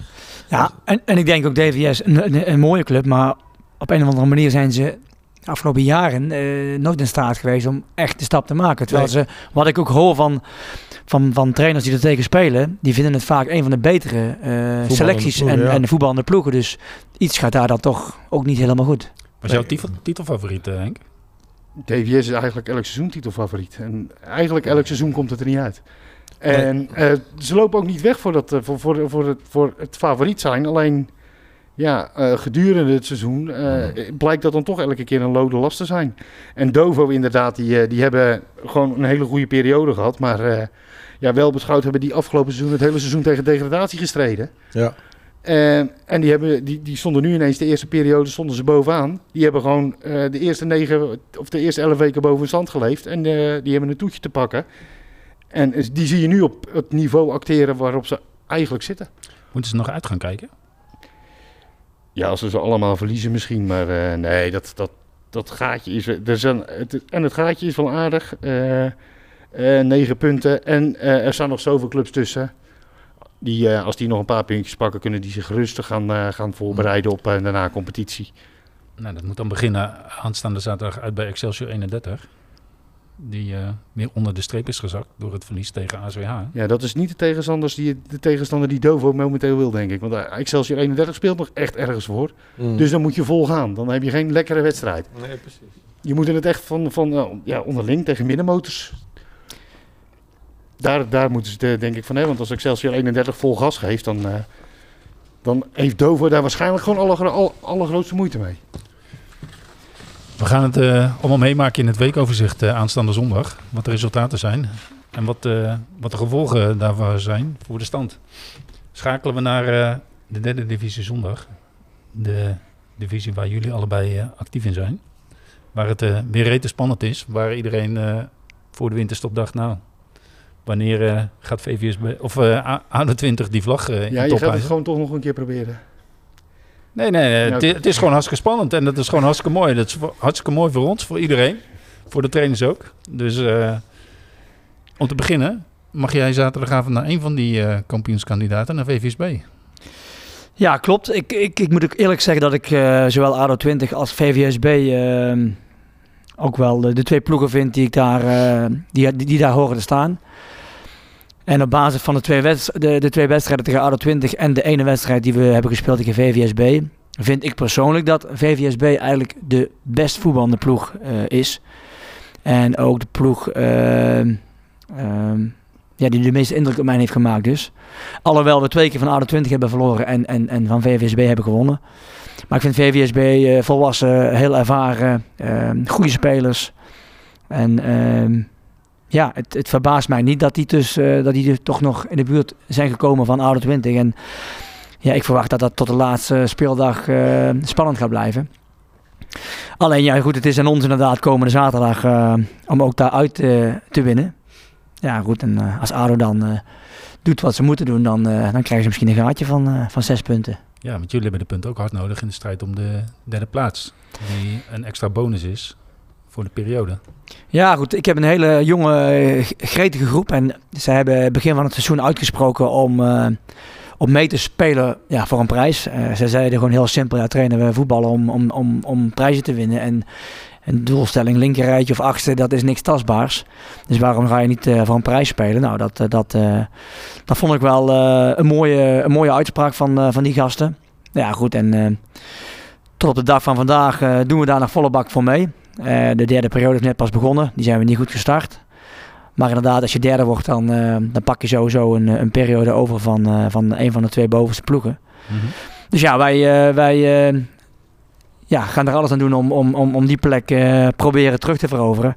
Ja, en, en ik denk ook DVS een, een, een, mooie club. Maar op een of andere manier zijn ze de afgelopen jaren uh, nooit in staat geweest om echt de stap te maken. Terwijl nee. ze, wat ik ook hoor van, van, van trainers die er tegen spelen, die vinden het vaak een van de betere uh, selecties en, ja. en de voetballende ploegen. Dus iets gaat daar dan toch ook niet helemaal goed. Was jouw titel, titelfavoriet, uh, Henk? DVS is eigenlijk elk seizoen titelfavoriet. En eigenlijk elk seizoen komt het er niet uit. En nee. uh, ze lopen ook niet weg voor, dat, uh, voor, voor, voor, het, voor het favoriet zijn. Alleen ja, uh, gedurende het seizoen blijkt dat dan toch elke keer een lode last te zijn. En Dovo inderdaad, die, die hebben gewoon een hele goede periode gehad. Maar ja, wel beschouwd hebben die afgelopen seizoen het hele seizoen tegen degradatie gestreden. Ja. Uh, en die, hebben, die, die stonden nu ineens de eerste periode stonden ze bovenaan. Die hebben gewoon uh, de eerste negen of de eerste elf weken boven stand geleefd. En uh, die hebben een toetje te pakken. En die zie je nu op het niveau acteren waarop ze eigenlijk zitten. Moeten ze nog uit gaan kijken? Ja, als ze ze allemaal verliezen misschien. Maar eh, nee, dat, dat, dat gaatje is... Er zijn, het, en het gaatje is wel aardig. eh eh, negen punten. En eh, er staan nog zoveel clubs tussen. Die, eh, als die nog een paar puntjes pakken, kunnen die zich rustig gaan, eh, gaan voorbereiden op eh, de na-competitie. Nou, dat moet dan beginnen aanstaande zaterdag uit bij Excelsior 31. Die eh, weer onder de streep is gezakt door het verlies tegen ASWH. Ja, dat is niet de, tegenstanders die, de tegenstander die Dovo momenteel wil, denk ik. Want Excelsior 31 speelt nog echt ergens voor. Mm. Dus dan moet je vol gaan. Dan heb je geen lekkere wedstrijd. Nee, precies. Je moet in het echt van, van ja, onderling tegen middenmotors. Daar, daar moeten ze denk ik van hebben. Want als Excelsior 31 vol gas geeft, dan, eh, dan heeft Dovo daar waarschijnlijk gewoon alle, alle, allergrootste moeite mee. We gaan het eh, allemaal meemaken in het weekoverzicht eh, aanstaande zondag. Wat de resultaten zijn en wat, wat de gevolgen daarvan zijn voor de stand. Schakelen we naar de derde divisie zondag. De divisie waar jullie allebei actief in zijn. Waar het weer rete spannend is. Waar iedereen voor de winterstop dacht, nou, wanneer eh, gaat VVSB of eh A- ADO 20 die vlag eh in Ja, je gaat het gewoon toch nog een keer proberen. Nee, nee, nee. Ja, Het, is gewoon hartstikke spannend en dat is gewoon hartstikke mooi. Dat is hartstikke mooi voor ons, voor iedereen. Voor de trainers ook. Dus eh, om te beginnen mag jij zaterdagavond naar een van die eh, kampioenskandidaten, naar VVSB. Ja, klopt. Ik, ik, ik moet ook eerlijk zeggen dat ik eh, zowel ADO 20 als VVSB ehm, ook wel de, de twee ploegen vind die, ik daar, eh, die, die, die daar horen te staan. En op basis van de twee, de, de twee wedstrijden tegen ADO 20 en de ene wedstrijd die we hebben gespeeld tegen VVSB, vind ik persoonlijk dat VVSB eigenlijk de best voetballende ploeg eh, is. En ook de ploeg ehm, ehm, ja, die de meeste indruk op mij heeft gemaakt dus. Alhoewel we twee keer van ADO 20 hebben verloren en, en, en van VVSB hebben gewonnen. Maar ik vind VVSB eh, volwassen, heel ervaren, ehm, goede spelers. En ja, het, het verbaast mij niet dat die, dus, eh, dat die er toch nog in de buurt zijn gekomen van ADO 20. En ja, ik verwacht dat dat tot de laatste speeldag eh, spannend gaat blijven. Alleen ja, goed, het is aan ons inderdaad komende zaterdag eh, om ook daaruit te winnen. Ja, goed, en als ADO dan doet wat ze moeten doen, dan, dan krijgen ze misschien een gaatje van, van zes punten. Ja, want jullie hebben de punten ook hard nodig in de strijd om de derde plaats. Die een extra bonus is voor de periode. Ja, goed. Ik heb een hele jonge, eh, gretige groep. En ze hebben begin van het seizoen uitgesproken om, eh, om mee te spelen ja, voor een prijs. Eh, ze zeiden gewoon heel simpel, ja, trainen we voetballen om, om, om, om prijzen te winnen. En een doelstelling linkerrijtje of achtste, dat is niks tastbaars. Dus waarom ga je niet voor een prijs spelen? Nou, dat, dat, dat vond ik wel een, mooie, een mooie uitspraak van, van die gasten. Ja, goed. En tot op de dag van vandaag doen we daar nog volle bak voor mee. Eh, de derde periode is net pas begonnen. Die zijn we niet goed gestart. Maar inderdaad, als je derde wordt, dan, eh, dan pak je sowieso een, een periode over van, eh, van een van de twee bovenste ploegen. Dus ja, wij, eh, wij eh, ja, gaan er alles aan doen om, om, om, om die plek eh, proberen terug te veroveren.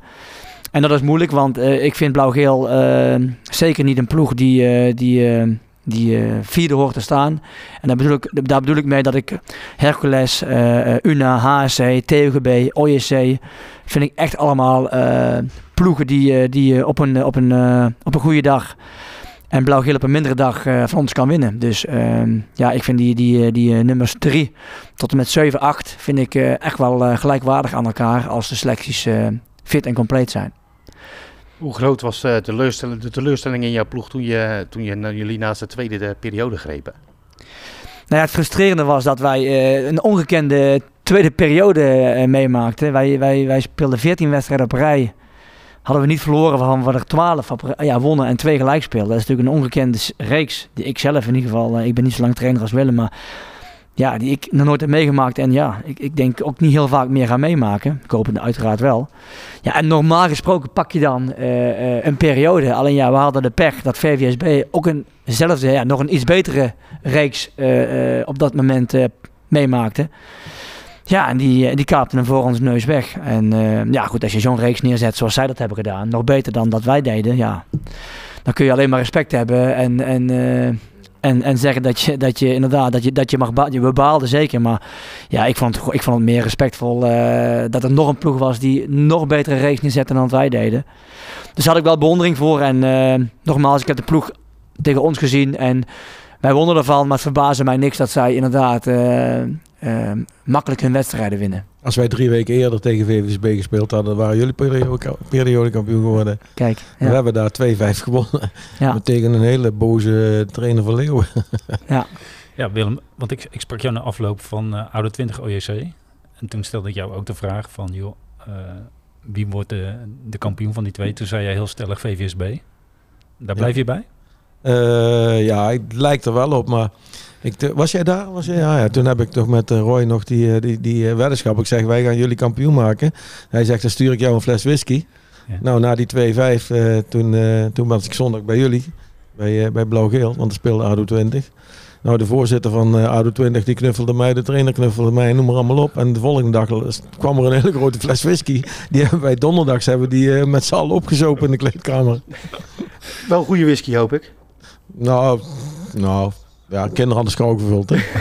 En dat is moeilijk, want eh, ik vind Blauw-Geel eh, zeker niet een ploeg die, eh, die, eh, die eh, vierde hoort te staan. En daar bedoel ik, daar bedoel ik mee dat ik Hercules, eh, eh, Una, HSC, TUGB, OJC, vind ik echt allemaal ploegen die, die op, een, op, een, op een goede dag en Blauw-Geel op een mindere dag van ons kan winnen. Dus ehm, ja, ik vind die, die, die nummers 3 tot en met 7, 8 vind ik echt wel gelijkwaardig aan elkaar als de selecties fit en compleet zijn. Hoe groot was eh, de, teleurstelling, de teleurstelling in jouw ploeg toen, je, toen je, jullie naast de tweede de periode grepen? Nou ja, het frustrerende was dat wij eh, een ongekende tweede periode eh, meemaakten. Wij, wij, wij speelden 14 wedstrijden op rij. Hadden we niet verloren van we er 12 op, ja, wonnen en twee gelijk speelden. Dat is natuurlijk een ongekende reeks. Die ik zelf in ieder geval, eh, ik ben niet zo lang trainer als Willem, maar ja, die ik nog nooit heb meegemaakt. En ja, ik, ik denk ook niet heel vaak meer gaan meemaken. Ik hoop het uiteraard wel. Ja, en normaal gesproken pak je dan eh, eh, een periode. Alleen ja, we hadden de pech dat VVSB ook eenzelfde, ja, nog een iets betere reeks eh, op dat moment meemaakte. Ja, en die, die kaapten hem voor ons neus weg. En ja, goed, als je zo'n reeks neerzet zoals zij dat hebben gedaan, nog beter dan dat wij deden, ja, dan kun je alleen maar respect hebben en, en, en, en zeggen dat je, dat je inderdaad, dat je, dat je mag ba- je we baalden zeker, maar ja, ik vond, ik vond het meer respectvol eh, dat er nog een ploeg was die nog betere reeks neerzette dan wij deden. Dus had ik wel bewondering voor en eh, nogmaals, ik heb de ploeg tegen ons gezien en wij wonnen ervan, maar het verbaasde mij niks dat zij inderdaad eh, ehm, makkelijk hun wedstrijden winnen. Als wij drie weken eerder tegen VVSB gespeeld hadden, waren jullie periode, periodekampioen geworden. Kijk, We ja. hebben daar 2-5 gewonnen. Ja. Tegen een hele boze trainer van Leeuwen. Ja, Willem, want ik, ik sprak jou na afloop van eh Oude 20 OJC. En toen stelde ik jou ook de vraag van, joh, eh, wie wordt de, de kampioen van die twee? Toen zei jij heel stellig VVSB. Daar blijf je bij? Eh, ja, het lijkt er wel op, maar ik, te- was jij daar? Was jij? Ja, ja, toen heb ik toch met eh, Roy nog die, eh, die, die eh, weddenschap. Ik zeg, wij gaan jullie kampioen maken. Hij zegt, dan stuur ik jou een fles whisky. Ja. Nou, na die 2-5, eh, toen, eh, toen was ik zondag bij jullie, bij, eh, bij Blauw-Geel, want er speelde ADO 20. Nou, de voorzitter van eh ADO 20 die knuffelde mij, de trainer knuffelde mij, noem maar allemaal op. En de volgende dag kwam er een hele grote fles whisky. Die hebben wij donderdags hebben die, eh, met z'n allen opgezopen in de kleedkamer. Wel goede whisky, hoop ik. Nou, nou, ja, kinderen hadden skou gevuld, hè.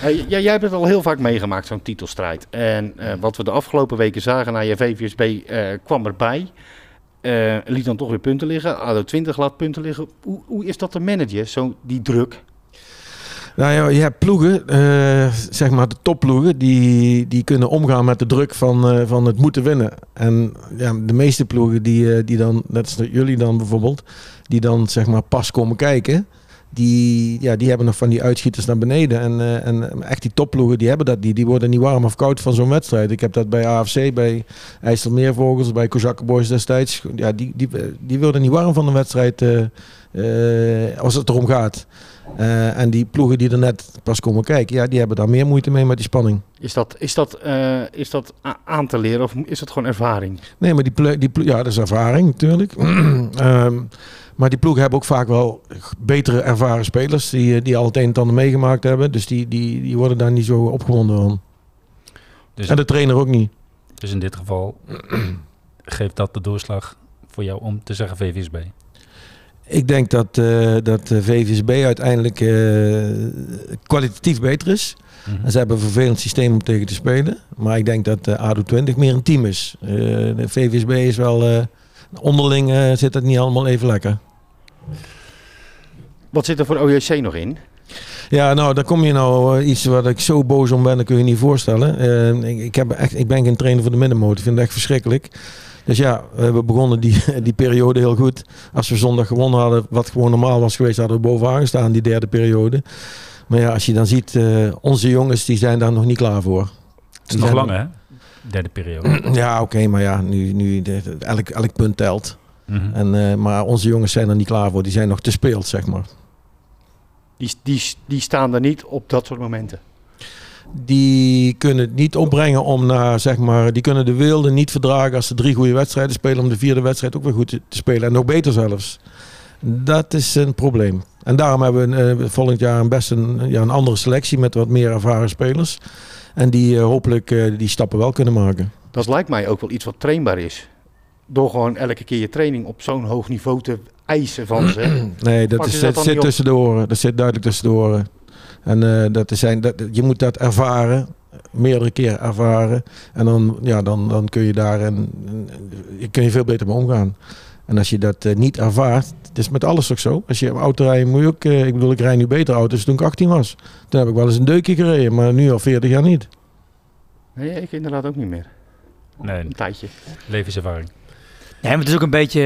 Hey, jij, jij hebt het al heel vaak meegemaakt, zo'n titelstrijd. En eh, wat we de afgelopen weken zagen na je VVSB eh, kwam erbij. Eh liet dan toch weer punten liggen. ADO 20 laat punten liggen. Hoe, hoe is dat te managen, zo, die druk? Nou ja, je hebt ploegen, eh, zeg maar de topploegen, die, die kunnen omgaan met de druk van, eh, van het moeten winnen. En ja, de meeste ploegen die, eh, die dan, net als jullie dan bijvoorbeeld, die dan zeg maar pas komen kijken, die, ja, die hebben nog van die uitschieters naar beneden. En, en echt die topploegen, die hebben dat niet. Die worden niet warm of koud van zo'n wedstrijd. Ik heb dat bij AFC, bij IJsselmeervogels, bij Kozakkenboys destijds. Ja, die, die, die worden niet warm van een wedstrijd als het erom gaat. Eh, en die ploegen die er net pas komen kijken, ja, die hebben daar meer moeite mee met die spanning. Is dat, is dat, eh, is dat aan te leren of is dat gewoon ervaring? Nee, maar die, plo- die plo- ja, dat is ervaring natuurlijk. Ehm, maar die ploegen hebben ook vaak wel betere ervaren spelers die, eh, die al het een en het ander meegemaakt hebben. Dus die, die, die worden daar niet zo opgewonden van. Dus, En de trainer ook niet. dus in dit geval geeft dat de doorslag voor jou om te zeggen VVSB. Ik denk dat, eh, dat de VVSB uiteindelijk eh, kwalitatief beter is. Mhm. Ze hebben een vervelend systeem om tegen te spelen. Maar ik denk dat de ADO 20 meer een team is. Eh, de VVSB is wel... eh, onderling eh, zit het niet allemaal even lekker. Wat zit er voor OJC nog in? Ja, nou, daar kom je nou eh, iets waar ik zo boos om ben, dat kun je niet voorstellen. Eh, ik, ik, heb echt, ik ben geen trainer voor de middenmotor, ik vind het echt verschrikkelijk. Dus ja, we begonnen die, die periode heel goed. Als we zondag gewonnen hadden, wat gewoon normaal was geweest, hadden we bovenaan gestaan, die derde periode. Maar ja, als je dan ziet, eh, onze jongens die zijn daar nog niet klaar voor. Het is Die nog lang hè? Derde periode. Ja, oké, maar ja, nu, nu elk, elk punt telt. Mhm. En, eh, maar onze jongens zijn er niet klaar voor, die zijn nog te speeld, zeg maar. Die, die, die staan er niet op dat soort momenten. Die kunnen het niet opbrengen om naar, zeg maar, die kunnen de wilde niet verdragen als ze drie goede wedstrijden spelen, om de vierde wedstrijd ook weer goed te, spelen. En nog beter zelfs. Dat is een probleem. En daarom hebben we eh, volgend jaar een best een, ja, een andere selectie met wat meer ervaren spelers. En die eh, hopelijk eh, die stappen wel kunnen maken. Dat lijkt mij ook wel iets wat trainbaar is. Door gewoon elke keer je training op zo'n hoog niveau te eisen van ze. Nee, dat, is, dat zit tussen de oren. Dat zit duidelijk tussen de oren. En eh, dat is zijn, dat, je moet dat ervaren, meerdere keer ervaren. En dan, ja, dan, dan kun je daar een, een- een- kun je veel beter mee omgaan. En als je dat eh, niet ervaart, het is met alles ook zo. Als je auto rijdt, moet je ook, eh, ik bedoel, ik rijd nu beter auto's toen ik 18 was. Toen heb ik wel eens een deukje gereden, maar nu al 40 jaar niet. Nee, ik inderdaad ook niet meer. Nee, Een tijdje. levenservaring. Ja, maar het is ook een beetje,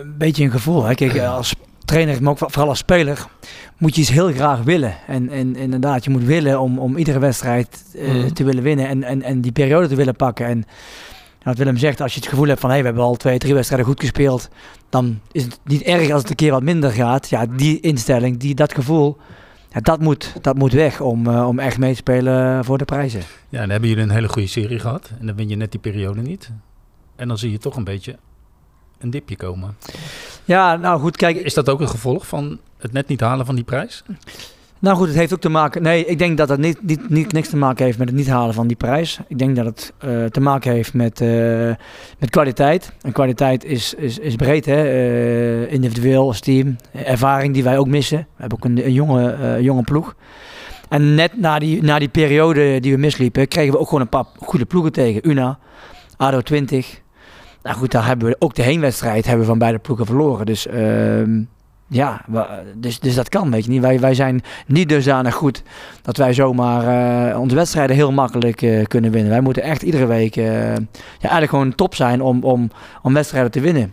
een, beetje een gevoel. Hè. Kijk, als trainer, maar ook vooral als speler, moet je iets heel graag willen. En, en inderdaad, je moet willen om, om iedere wedstrijd eh, Mhm. te willen winnen en, en, en die periode te willen pakken. En wat Willem zegt, als je het gevoel hebt van hey, we hebben al twee, drie wedstrijden goed gespeeld, dan is het niet erg als het een keer wat minder gaat. Ja, die instelling, die, dat gevoel, ja, dat, moet, dat moet weg om, eh, om echt mee te spelen voor de prijzen. Ja, dan hebben jullie een hele goede serie gehad. En dan win je net die periode niet. En dan zie je toch een beetje een dipje komen. Ja, nou goed, kijk, Is dat ook een gevolg van het net niet halen van die prijs? Nou goed, het heeft ook te maken. Nee, ik denk dat het niet, niet, niet, niks te maken heeft met het niet halen van die prijs. Ik denk dat het eh, te maken heeft met, eh, met kwaliteit. En kwaliteit is, is, is breed, hè? Eh, individueel als team. Ervaring die wij ook missen. We hebben ook een, een jonge, jonge ploeg. En net na die, na die periode die we misliepen, kregen we ook gewoon een paar goede ploegen tegen. Una, ADO 20. Nou goed, daar hebben we ook de heenwedstrijd hebben we van beide ploegen verloren. Dus ehm, ja, dus, dus dat kan, weet je niet. Wij, wij zijn niet dusdanig goed dat wij zomaar uh, onze wedstrijden heel makkelijk uh, kunnen winnen. Wij moeten echt iedere week uh, ja, eigenlijk gewoon top zijn om, om, om wedstrijden te winnen.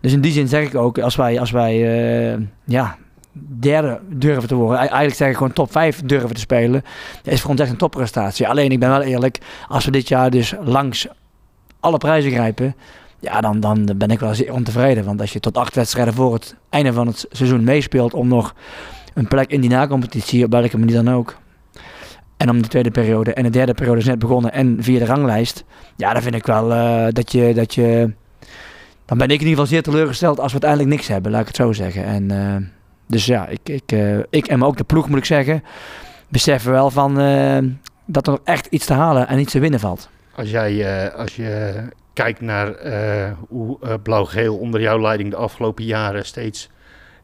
Dus in die zin zeg ik ook, als wij, als wij ja, derde durven te worden, eigenlijk zeg ik gewoon top 5 durven te spelen, is voor ons echt een topprestatie. Alleen ik ben wel eerlijk, als we dit jaar dus langs alle prijzen grijpen, ja, dan, dan ben ik wel zeer ontevreden. Want als je tot acht wedstrijden voor het einde van het seizoen meespeelt om nog een plek in die na-competitie, op welke manier dan ook. En om de tweede periode en de derde periode is net begonnen en via de ranglijst. Ja, dan vind ik wel uh, dat, je, dat je. Dan ben ik in ieder geval zeer teleurgesteld als we uiteindelijk niks hebben, laat ik het zo zeggen. En, uh, dus ja, ik, ik, uh, ik en ook de ploeg moet ik zeggen, beseffen wel van dat er echt iets te halen en iets te winnen valt. Als jij, als je kijk naar uh, hoe uh, Blauw-Geel onder jouw leiding de afgelopen jaren steeds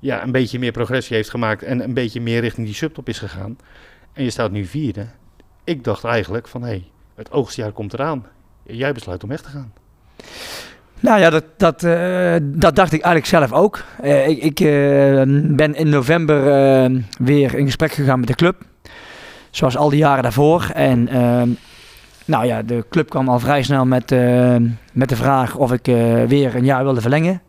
ja, een beetje meer progressie heeft gemaakt en een beetje meer richting die subtop is gegaan. En je staat nu vierde. Ik dacht eigenlijk van hé, hey, het oogstjaar komt eraan. Jij besluit om weg te gaan. Nou ja, dat, dat, uh, dat dacht ik eigenlijk zelf ook. ik, ik ben in november weer in gesprek gegaan met de club. Zoals al die jaren daarvoor. En nou ja, de club kwam al vrij snel met, uh, met de vraag of ik uh, weer een jaar wilde verlengen.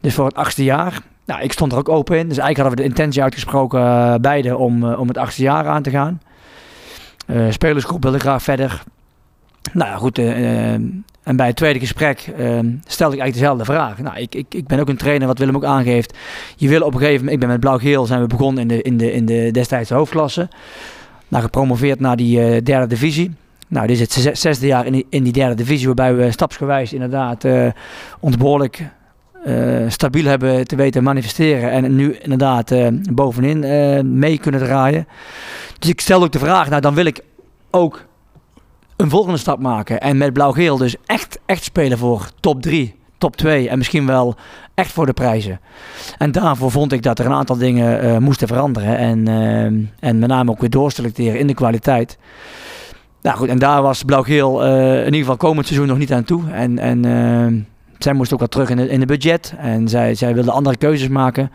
Dus voor het achtste jaar. Nou, ik stond er ook open in. Dus eigenlijk hadden we de intentie uitgesproken, uh, beide, om, om het achtste jaar aan te gaan. spelersgroep wilde graag verder. Nou ja, goed. en bij het tweede gesprek stelde ik eigenlijk dezelfde vraag. Nou, ik, ik, ik ben ook een trainer, wat Willem ook aangeeft. Je wil op gegeven ik ben met blauw-geel, zijn we begonnen in de, in de, in de destijds hoofdklasse. Nou, gepromoveerd naar die derde divisie. Nou, dit is het zesde jaar in die, derde divisie, waarbij we stapsgewijs inderdaad uh, stabiel hebben te weten manifesteren. En nu inderdaad uh, bovenin mee kunnen draaien. Dus ik stel ook de vraag, nou dan wil ik ook een volgende stap maken. En met blauw-geel dus echt, echt spelen voor top 3, top 2 en misschien wel echt voor de prijzen. En daarvoor vond ik dat er een aantal dingen moesten veranderen. En, en met name ook weer doorselecteren in de kwaliteit. Nou goed, en daar was Blauw-Geel uh, in ieder geval komend seizoen nog niet aan toe. En, en uh, zij moest ook wat terug in het in de budget. En zij, zij wilde andere keuzes maken.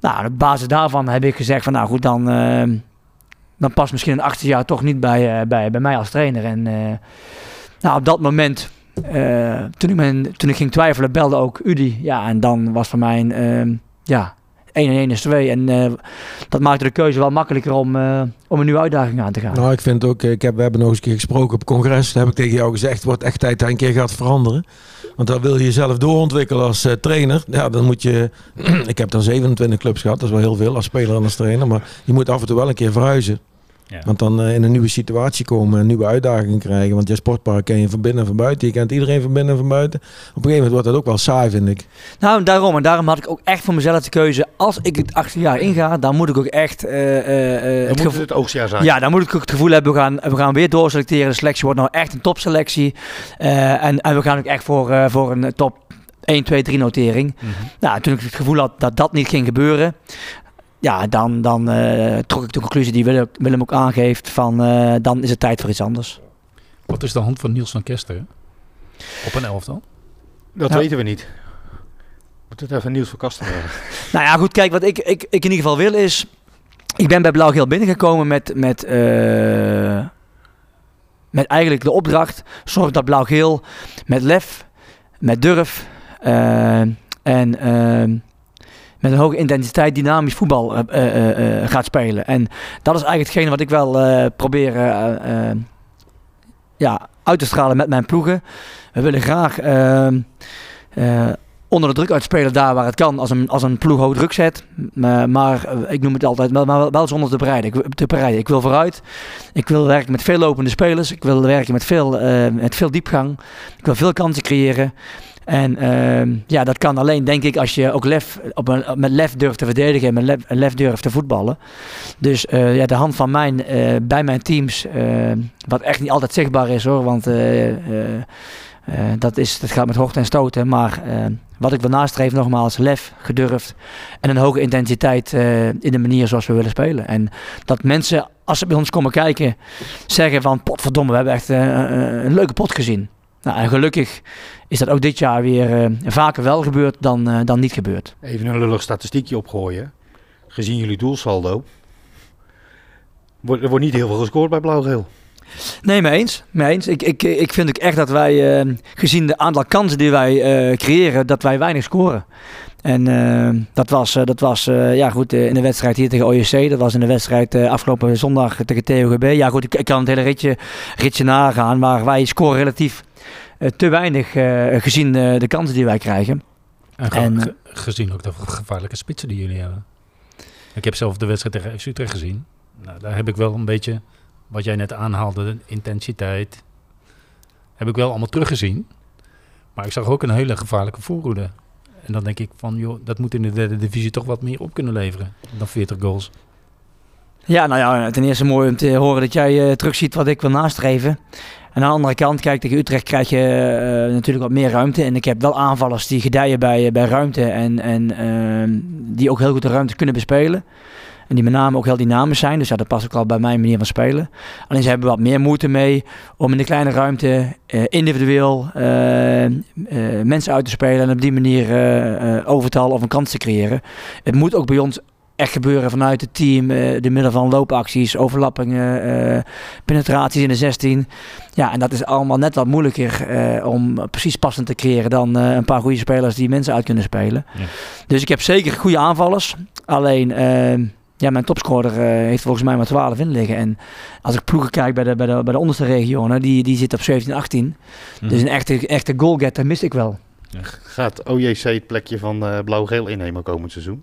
Nou, op basis daarvan heb ik gezegd van nou goed, dan, uh, dan past misschien een 18 jaar toch niet bij, bij, bij mij als trainer. En nou, op dat moment, toen, ik mijn, toen ik ging twijfelen, belde ook Udi. Ja, en dan was voor mij een, ja, 1 en 1 is 2. En uh, dat maakte de keuze wel makkelijker om, uh, om een nieuwe uitdaging aan te gaan. Nou, ik vind ook, ik heb, we hebben nog eens een keer gesproken op congres. Daar heb ik tegen jou gezegd, het wordt echt tijd dat een keer gaat veranderen. Want dan wil je jezelf doorontwikkelen als trainer. Ja, dan moet je, ik heb dan 27 clubs gehad, dat is wel heel veel als speler en als trainer. Maar je moet af en toe wel een keer verhuizen. Ja. Want dan uh, in een nieuwe situatie komen, een nieuwe uitdaging krijgen. Want je sportpark ken je van binnen en van buiten. Je kent iedereen van binnen en van buiten. Op een gegeven moment wordt dat ook wel saai, vind ik. Nou, daarom. En daarom had ik ook echt voor mezelf de keuze. Als ik het 18 jaar inga, dan moet ik ook echt... Uh, uh, het, gevoel, het oogstjaar zijn. Ja, dan moet ik ook het gevoel hebben, we gaan, we gaan weer doorselecteren. De selectie wordt nou echt een topselectie. en, en we gaan ook echt voor, voor een top 1, 2, 3 notering. Mm -hmm. Nou, toen ik het gevoel had dat dat niet ging gebeuren, ja, dan, dan uh, trok ik de conclusie die Willem, Willem ook aangeeft van uh, dan is het tijd voor iets anders. Wat is de hand van Niels van Kester op een elftal? Dat ja. weten we niet. Moet het even Niels van Kester Nou ja, goed, kijk, wat ik, ik, ik in ieder geval wil is... Ik ben bij Blauw-Geel binnengekomen met, met, uh, met eigenlijk de opdracht... Zorg dat Blauw-Geel met lef, met durf en met een hoge intensiteit dynamisch voetbal uh, uh, uh, gaat spelen. En dat is eigenlijk hetgeen wat ik wel probeer ja, uit te stralen met mijn ploegen. We willen graag ehm, onder de druk uitspelen daar waar het kan, als een, als een ploeg hoog druk zet. Maar, maar ik noem het altijd, maar wel, zonder te bereiden. Ik, te bereiden. ik wil vooruit. Ik wil werken met veel lopende spelers. Ik wil werken met veel, met veel diepgang. Ik wil veel kansen creëren. En uh, ja, dat kan alleen, denk ik, als je ook lef, op met lef durft te verdedigen en met lef, lef durft te voetballen. Dus ja, de hand van mijn, bij mijn teams, wat echt niet altijd zichtbaar is hoor, want dat, is, dat gaat met hoogte en stoten. Maar wat ik wil nastreven, nogmaals, lef, gedurfd en een hoge intensiteit in de manier zoals we willen spelen. En dat mensen, als ze bij ons komen kijken, zeggen van, potverdomme, we hebben echt een leuke pot gezien. Nou, en gelukkig is dat ook dit jaar weer vaker wel gebeurd dan, dan niet gebeurd. Even een lullig statistiekje opgooien. Gezien jullie doelsaldo, er wordt niet heel veel gescoord bij Blauw-Geel. Nee, mee eens. Mee eens. Ik, ik, ik vind ook echt dat wij, uh, gezien de aantal kansen die wij uh, creëren, dat wij weinig scoren. En uh, dat was, dat was ja, goed, in de wedstrijd hier tegen OJC. Dat was in de wedstrijd afgelopen zondag tegen TOGB. Ja, goed, ik, ik, kan het hele ritje, ritje nagaan. Maar wij scoren relatief te weinig gezien de kansen die wij krijgen. En, en gezien ook de gevaarlijke spitsen die jullie hebben. Ik heb zelf de wedstrijd tegen FC Utrecht gezien. Nou, daar heb ik wel een beetje wat jij net aanhaalde, intensiteit, heb ik wel allemaal teruggezien. Maar ik zag ook een hele gevaarlijke voorhoede. En dan denk ik van, joh, dat moet in de derde divisie toch wat meer op kunnen leveren dan 40 goals. Ja, nou ja, ten eerste mooi om te horen dat jij uh, terugziet wat ik wil nastreven. En aan de andere kant, kijk, tegen Utrecht krijg je uh, natuurlijk wat meer ruimte. En ik heb wel aanvallers die gedijen bij, bij ruimte en, en uh, die ook heel goed de ruimte kunnen bespelen. En die met name ook heel dynamisch zijn. Dus ja, dat past ook al bij mijn manier van spelen. Alleen ze hebben wat meer moeite mee om in de kleine ruimte uh, individueel uh, uh, mensen uit te spelen. En op die manier overtal of een kans te creëren. Het moet ook bij ons echt gebeuren vanuit het team. de middel van loopacties, overlappingen, penetraties in de 16. Ja, en dat is allemaal net wat moeilijker om precies passend te creëren dan een paar goede spelers die mensen uit kunnen spelen. Ja. Dus ik heb zeker goede aanvallers. Alleen ja, mijn topscorer uh, heeft volgens mij maar 12 in liggen. En als ik ploegen kijk bij de, bij de, bij de onderste regionen, die, die zit op 17, 18. Mm. Dus een echte, echte goalgetter mis ik wel. Gaat OJC het plekje van uh, blauw-geel innemen komend seizoen?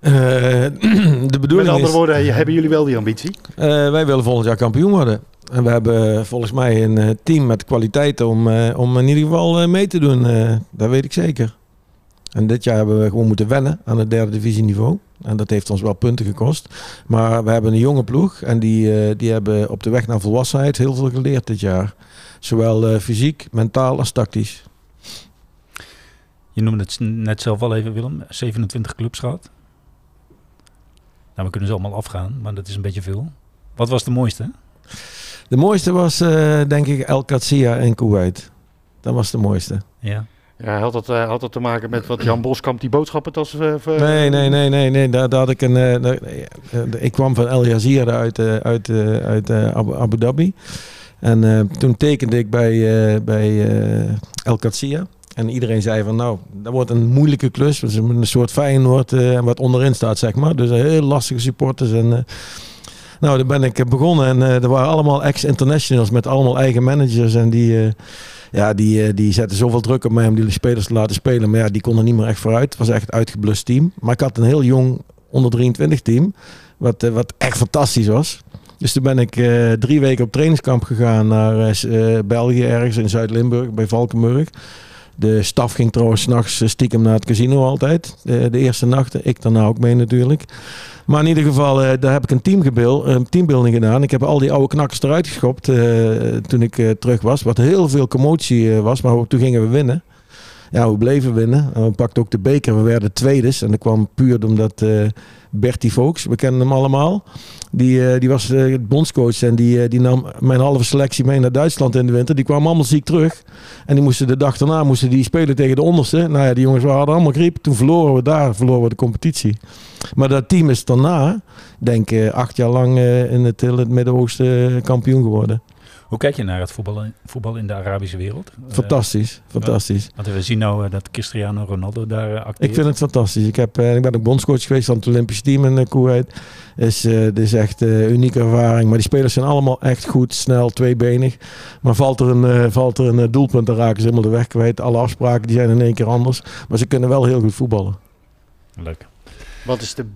Uh, de bedoeling Met andere woorden, hebben jullie wel die ambitie? wij willen volgend jaar kampioen worden. En we hebben volgens mij een team met kwaliteit om, om in ieder geval mee te doen. dat weet ik zeker. En dit jaar hebben we gewoon moeten wennen aan het derde divisieniveau. En dat heeft ons wel punten gekost. Maar we hebben een jonge ploeg en die, uh, die hebben op de weg naar volwassenheid heel veel geleerd dit jaar. Zowel uh, fysiek, mentaal als tactisch. Je noemde het net zelf al even, Willem. 27 clubs gehad. Nou, we kunnen ze allemaal afgaan, maar dat is een beetje veel. Wat was de mooiste? De mooiste was uh, denk ik El Qadsia en Kuwait. Dat was de mooiste. Ja. Ja, had dat, uh, had dat te maken met wat Jan Boskamp die boodschappentas... Uh, nee, nee, nee, nee, nee. Daar, had ik een... Uh, ik kwam van El Jazeera uit, uit, uit Abu, Dhabi. En toen tekende ik bij, bij El Qadsia. En iedereen zei van nou, dat wordt een moeilijke klus. Dus een soort Feyenoord en wat onderin staat, zeg maar. Dus heel lastige supporters en... nou, daar ben ik begonnen en er waren allemaal ex-internationals met allemaal eigen managers en die ja, die, eh, die zetten zoveel druk op mij om die spelers te laten spelen. Maar ja, die konden niet meer echt vooruit. Het was echt een uitgeblust team. Maar ik had een heel jong onder 23 team. Wat, eh, wat echt fantastisch was. Dus toen ben ik uh, drie weken op trainingskamp gegaan naar België, ergens in Zuid-Limburg, bij Valkenburg. De staf ging trouwens s'nachts stiekem naar het casino altijd. De, de eerste nachten. Ik daarna ook mee natuurlijk. Maar in ieder geval, uh, daar heb ik een, teamgebil, een teambuilding gedaan. Ik heb al die oude knakkers eruit geschopt uh, toen ik terug was. Wat heel veel commotie was, maar toen gingen we winnen. Ja, we bleven winnen. we pakten ook de beker. We werden tweedes. En dat kwam puur omdat Bertie Volks, we kennen hem allemaal. Die, die was uh, bondscoach en die, die nam mijn halve selectie mee naar Duitsland in de winter. Die kwamen allemaal ziek terug. En die moesten de dag daarna moesten die spelen tegen de onderste. Nou ja, die jongens hadden allemaal griep. Toen verloren we daar, verloren we de competitie. Maar dat team is daarna, denk ik, acht jaar lang in het, het Midden-Oosten kampioen geworden. Hoe kijk je naar het voetbal, voetbal in de Arabische wereld? Fantastisch, fantastisch. Want we zien nou dat Cristiano Ronaldo daar actief Ik vind het fantastisch. Ik, heb, ik ben ook bondscoach geweest van het Olympische team in Kuwait. Is, uh, is echt een uh, unieke ervaring. Maar die spelers zijn allemaal echt goed, snel, tweebenig. Maar valt er een, uh, valt er een doelpunt, dan raken ze helemaal de weg kwijt. Alle afspraken die zijn in één keer anders. Maar ze kunnen wel heel goed voetballen. Leuk. Wat is de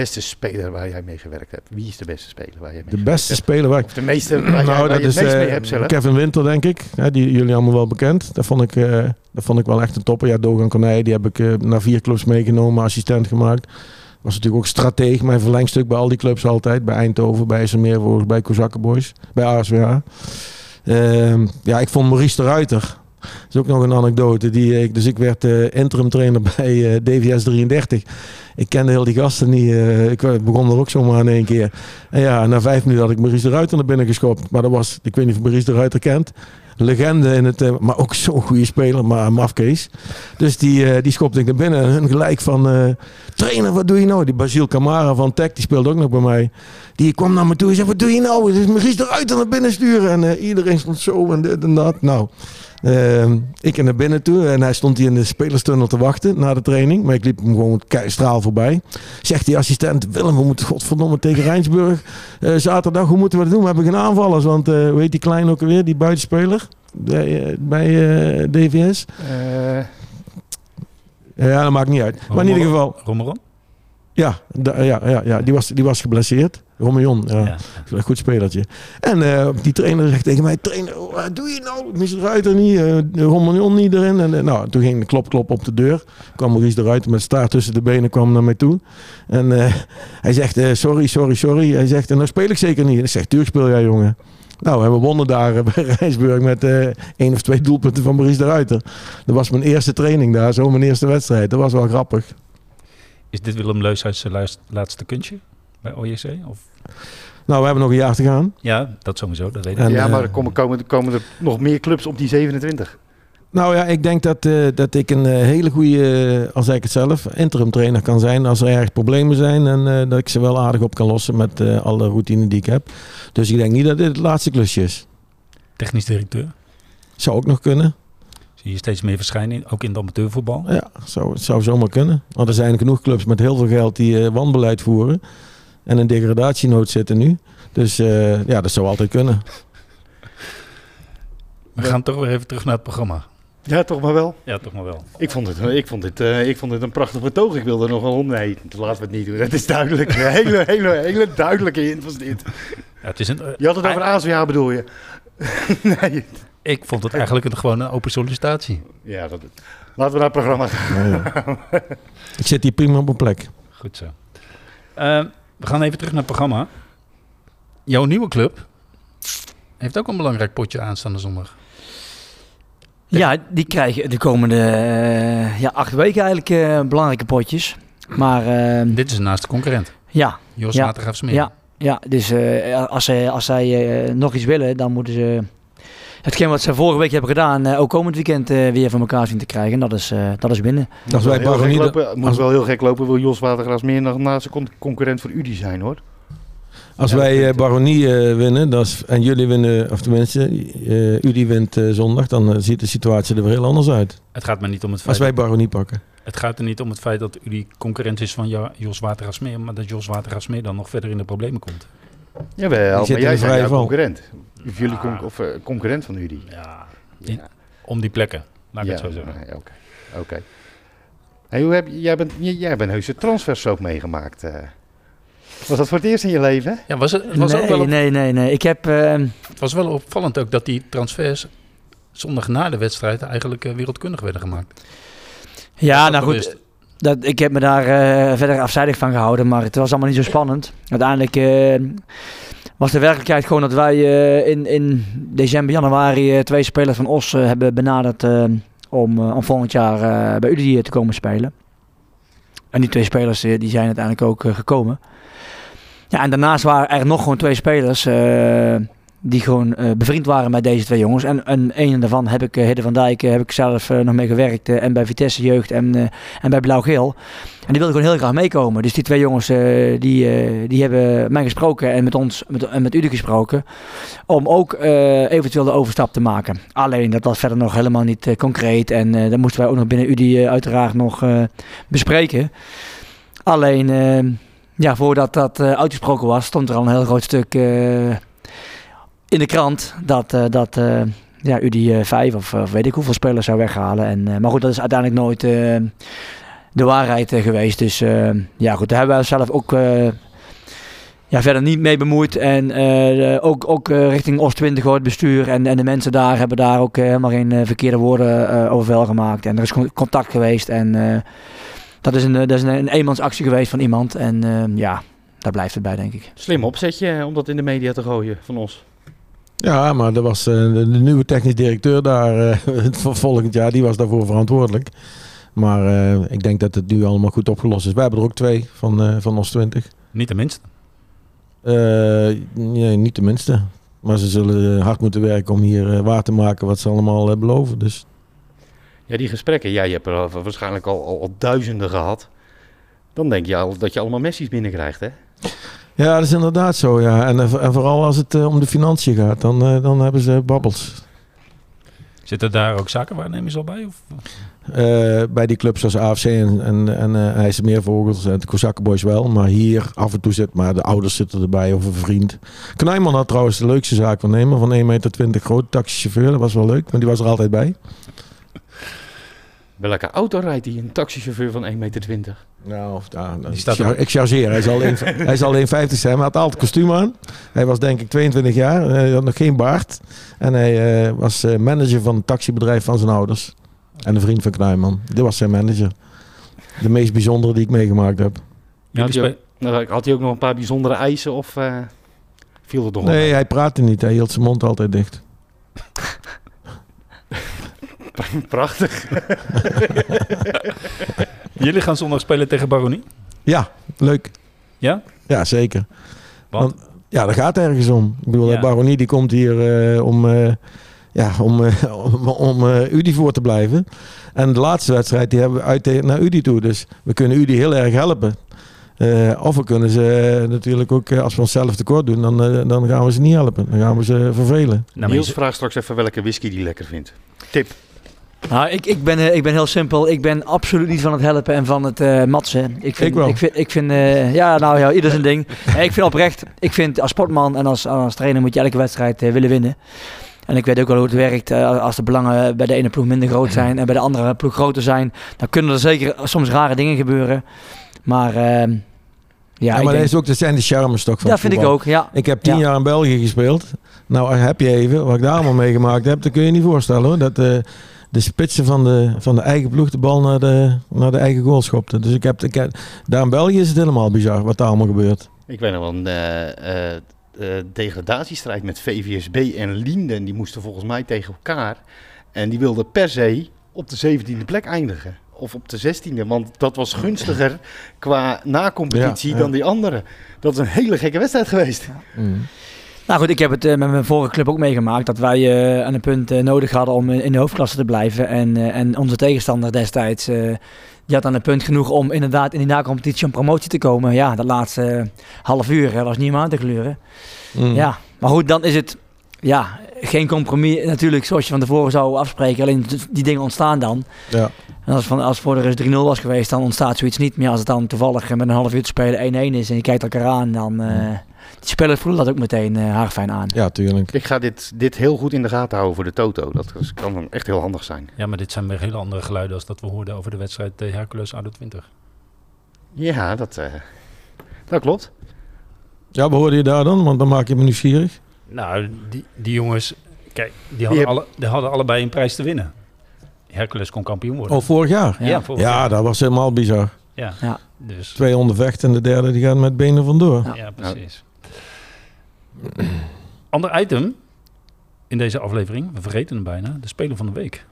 beste speler waar jij mee gewerkt hebt? Wie is de beste speler waar jij mee De beste hebt? speler waar ik... Of de meeste waar, nou, jij, waar je het meest mee hebt zelf? Kevin Winter, denk ik. Ja, die jullie allemaal wel bekend. Dat vond ik, uh, dat vond ik wel echt een topper. Ja, Dogan Konij, die heb ik uh, naar vier clubs meegenomen, assistent gemaakt. Was natuurlijk ook strateeg, mijn verlengstuk bij al die clubs altijd. Bij Eindhoven, bij IJsselmeer, bij Kozakkenboys, bij ASWH. Uh, ja, ik vond Maurice de Ruiter Dat is ook nog een anekdote. Die, ik, dus ik werd uh, interim trainer bij uh, DVS 33. Ik kende heel die gasten niet. Uh, ik begon er ook zomaar in één keer. En ja, na vijf minuten had ik Maurice de Ruiter naar binnen geschopt. Maar dat was, ik weet niet of Maurice de Ruiter kent legende in het, maar ook zo'n goede speler, maar mafkees. Dus die, die schopte ik naar binnen. En hun gelijk van, trainer, wat doe je nou? Die Basil Camara van Tech, die speelde ook nog bij mij. Die kwam naar me toe en zei, wat doe je nou? Het is Maurice eruit en naar binnen sturen. En iedereen stond zo en dit en dat. Nou, Ehm, ik naar binnen toe en hij stond hier in de spelerstunnel te wachten na de training. Maar ik liep hem gewoon straal voorbij. Zegt die assistent, Willem, we moeten godverdomme tegen Rijnsburg. Uh, zaterdag, hoe moeten we dat doen? We hebben geen aanvallers, want uh, hoe heet die klein ook alweer, die buitenspeler bij, uh, bij DVS? ja, dat maakt niet uit. Maar in ieder geval... Romeron? Ja, ja, ja, ja, die, was, die was geblesseerd. Romeon, ja. ja. Een goed spelertje. En uh, die trainer zegt tegen mij, trainer, wat doe je nou? Mis de Ruiter niet, uh, Romeon niet erin. En, uh, nou, toen ging de klop, klop op de deur. Kwam Maurice de Ruiter met staart tussen de benen, kwam naar mij toe. En hij zegt, sorry, sorry, sorry. Hij zegt, nou speel ik zeker niet. En ik zeg, tuurlijk speel jij, jongen. Nou, we wonnen daar bij Rijnsburg met één of twee doelpunten van Maurice de Ruiter. Dat was mijn eerste training daar, zo mijn eerste wedstrijd. Dat was wel grappig. Is dit Willem Leus uit zijn laatste kuntje bij OJC? Of? Nou, we hebben nog een jaar te gaan. Ja, dat sowieso, dat weet ik. En, ja, maar er komen, komen, komen er nog meer clubs op die 27. Nou ja, ik denk dat, uh, dat ik een uh, hele goede, uh, als ik het zelf, interim trainer kan zijn als er erg problemen zijn. En dat ik ze wel aardig op kan lossen met alle routine die ik heb. Dus ik denk niet dat dit het laatste klusje is. Technisch directeur? Zou ook nog kunnen. Zie je steeds meer verschijnen, ook in het amateurvoetbal? Ja, zou, het zou zomaar kunnen. Want er zijn genoeg clubs met heel veel geld die wanbeleid voeren. En een degradatienood zitten nu. Dus ja, dat zou altijd kunnen. We gaan toch weer even terug naar het programma. Ja, toch maar wel. Ja, toch maar wel. Ik vond het, ik vond dit, uh, ik vond dit een prachtig betoog. Ik wilde er nog wel om. Nee, laten we het niet doen. Het is duidelijk. Een hele, hele, hele duidelijke hint was dit. Ja, het is een, uh, je had het over ASWA bedoel je? nee. Ik vond het eigenlijk een, gewoon een open sollicitatie. Ja, dat, laten we naar het programma gaan. Ja, ja. ik zit hier prima op mijn plek. Goed zo. Uh, we gaan even terug naar het programma. Jouw nieuwe club heeft ook een belangrijk potje aanstaande zondag. Ja, die krijgen de komende uh, ja, acht weken eigenlijk uh, belangrijke potjes. Maar, uh, Dit is naast de concurrent. Ja. Jos ja, Watergraafsmeer. Ja, ja, dus als zij, als zij nog iets willen, dan moeten ze hetgeen wat ze vorige week hebben gedaan, ook komend weekend weer van elkaar zien te krijgen. Dat is, dat is binnen. Als wij Baronie lopen, moet wel heel gek lopen, wil Jos Watergraafsmeer nog naast een concurrent voor Udi zijn hoor. Als ja, wij uh, Baronie uh, winnen dat is, en jullie winnen, of tenminste, uh, Udi wint zondag, dan ziet de situatie er weer heel anders uit. Het gaat me niet om het feit. Als wij Baronie pakken. Het gaat er niet om het feit dat Udi concurrent is van ja, Jos Watergasmeer, maar dat Jos Watergasmeer dan nog verder in de problemen komt. Jawel, maar jij bent concurrent. Of jullie con of, concurrent van Udi. Ja, ja. om die plekken, laat ik ja, het zo zeggen. Oké, okay. oké. Okay. Hey, hoe heb, jij, bent, jij bent heus de transfers ook meegemaakt. Was dat voor het eerst in je leven? Ja, was het, het was nee, ook wel op, nee, nee, nee. Ik heb... Uh... Het was wel opvallend ook dat die transfers zondag na de wedstrijd eigenlijk uh, wereldkundig werden gemaakt. Ja, nou goed. Dat, ik heb me daar uh, verder afzijdig van gehouden, maar het was allemaal niet zo spannend. Uiteindelijk uh, was de werkelijkheid gewoon dat wij uh, in, in december, januari twee spelers van Os hebben benaderd om, om volgend jaar bij UDI te komen spelen. En die twee spelers die zijn uiteindelijk ook gekomen. Ja, en daarnaast waren er nog gewoon twee spelers die gewoon uh, bevriend waren met deze twee jongens. En, en een daarvan heb ik, uh, Hidde van Dijk, heb ik zelf nog mee gewerkt. en bij Vitesse Jeugd en, en bij Blauw-Geel. En die wilden gewoon heel graag meekomen. Dus die twee jongens die, die hebben mij gesproken en met ons met, en met Ude gesproken. Om ook eventueel de overstap te maken. Alleen dat was verder nog helemaal niet concreet. En dat moesten wij ook nog binnen Ude uiteraard nog bespreken. Alleen ja, voordat dat uitgesproken was, stond er al een heel groot stuk in de krant dat, uh, dat ja, u die vijf of, of, weet ik hoeveel spelers zou weghalen. En, maar goed, dat is uiteindelijk nooit de waarheid geweest. Dus ja, goed, daar hebben we zelf ook ja, verder niet mee bemoeid. En ook, ook richting Oost 20 het bestuur en, en de mensen daar hebben daar ook helemaal geen verkeerde woorden over wel gemaakt. En er is contact geweest en dat is een, dat is een, een eenmansactie geweest van iemand. En ja, daar blijft het bij, denk ik. Slim opzetje om dat in de media te gooien van ons. Ja, maar er was, eh, de, nieuwe technisch directeur daar eh, voor volgend jaar, die was daarvoor verantwoordelijk. Maar eh, ik denk dat het nu allemaal goed opgelost is. We hebben er ook twee van, eh, van ons 20. Niet de minste. Eh, nee, niet de minste. Maar ze zullen hard moeten werken om hier waar te maken wat ze allemaal beloven. Dus Ja, die gesprekken, jij hebt er waarschijnlijk al, al, al duizenden gehad. Dan denk je al dat je allemaal Messi's binnenkrijgt, hè? Ja, dat is inderdaad zo. Ja. En, eh, en vooral als het eh, om de financiën gaat, dan, eh, dan hebben ze babbels. Zitten daar ook zakenwaarnemers al bij? Of? Bij die clubs zoals AFC en, en, en eh IJsselmeervogels en de Kozakkenboys wel. Maar hier af en toe zit maar de ouders zitten erbij of een vriend. Knijman had trouwens de leukste zaak van nemen. Van 1,20 meter grote taxichauffeur. Dat was wel leuk, maar die was er altijd bij. Welke auto rijdt hij? Een taxichauffeur van 1,20 meter. Nou, of, ja, Die staat ik, ik chargeer. Hij zal, een, hij zal 1,50 zijn, maar hij had altijd kostuum aan. Hij was denk ik 22 jaar. Hij had nog geen baard. En hij eh, was eh, manager van het taxibedrijf van zijn ouders. En een vriend van Knijman. Dit was zijn manager. De meest bijzondere die ik meegemaakt heb. Ja, Had nou, Had hij ook nog een paar bijzondere eisen of eh, viel het nog Nee, hij praatte niet. Hij hield zijn mond altijd dicht. Prachtig. Jullie gaan zondag spelen tegen Baronie? Ja, leuk. Ja? Ja, zeker. Want? Want, ja, daar gaat ergens om. Ik bedoel, Ja. Baronie die komt hier eh, om, eh, ja, om, eh, om, om eh, Udi voor te blijven. En de laatste wedstrijd die hebben we uit tegen- naar Udi toe. Dus we kunnen Udi heel erg helpen. Eh, of we kunnen ze natuurlijk ook, als we onszelf tekort doen, dan, dan gaan we ze niet helpen. Dan gaan we ze vervelen. Nou, Niels vraagt straks even welke whisky die lekker vindt. Tip. Nou, ik, ik, ben, eh, ik ben heel simpel. Ik ben absoluut niet van het helpen en van het eh matsen. Ik, vind, Ik wel. Ik vind, ik vind eh, ja, nou ja, ieder zijn ding. Ik vind oprecht, ik vind als sportman en als, als trainer moet je elke wedstrijd willen winnen. En ik weet ook wel hoe het werkt. als de belangen bij de ene ploeg minder groot zijn en bij de andere ploeg groter zijn, dan kunnen er zeker soms rare dingen gebeuren. Maar ehm, ja, Ja, maar dat, is ook, dat zijn de charmes toch van het vind ik ook. Ja. Ik heb tien Ja. jaar in België gespeeld. Nou, heb je even, wat ik daar allemaal meegemaakt heb, dat kun je je niet voorstellen hoor. Dat de spitsen van de, van de eigen ploeg de bal naar de, naar de eigen goal schopten. Dus ik heb, ik heb, daar in België is het helemaal bizar wat daar allemaal gebeurt. Ik weet nog wel een eh, eh, eh, degradatiestrijd met VVSB en Linden. Die moesten volgens mij tegen elkaar. En die wilden per se op de 17e plek eindigen. Of op de 16e. Want dat was gunstiger qua na-competitie Ja, ja. dan die andere. Dat is een hele gekke wedstrijd geweest. Nou goed, ik heb het eh, met mijn vorige club ook meegemaakt dat wij eh, aan een punt eh, nodig hadden om in de hoofdklasse te blijven. En, en onze tegenstander destijds, die had aan een punt genoeg om inderdaad in die na-competitie om promotie te komen. Ja, dat laatste half uur hè, was niet meer aan te gluren. Mm. Ja, maar goed, dan is het ja, geen compromis natuurlijk zoals je van tevoren zou afspreken. Alleen die dingen ontstaan dan. Ja. En als, van, als het voor de rust 3-0 was geweest, dan ontstaat zoiets niet meer. Als het dan toevallig met een half uur te spelen 1-1 is en je kijkt elkaar aan, dan... eh die spelers voelen dat ook meteen eh haarfijn aan. ja, tuurlijk. Ik ga dit, dit heel goed in de gaten houden voor de Toto. Dat is- kan dan echt heel handig zijn. Ja, maar dit zijn weer hele andere geluiden als dat we hoorden over de wedstrijd Hercules ADO 20. Ja, dat, eh, dat klopt. Ja, wat hoorde je daar dan? Want dan maak je me nieuwsgierig. Nou, die, die jongens, kijk, die hadden, heb- alle, die hadden allebei een prijs te winnen. Hercules kon kampioen worden. Oh, vorig jaar? ja, vorig Ja, jaar. dat was helemaal bizar. ja. Ja. Dus, Twee onder vecht en de derde die gaat met benen vandoor. Ja. ja, precies. Ander item in deze aflevering, we vergeten hem bijna, de Speler van de Week.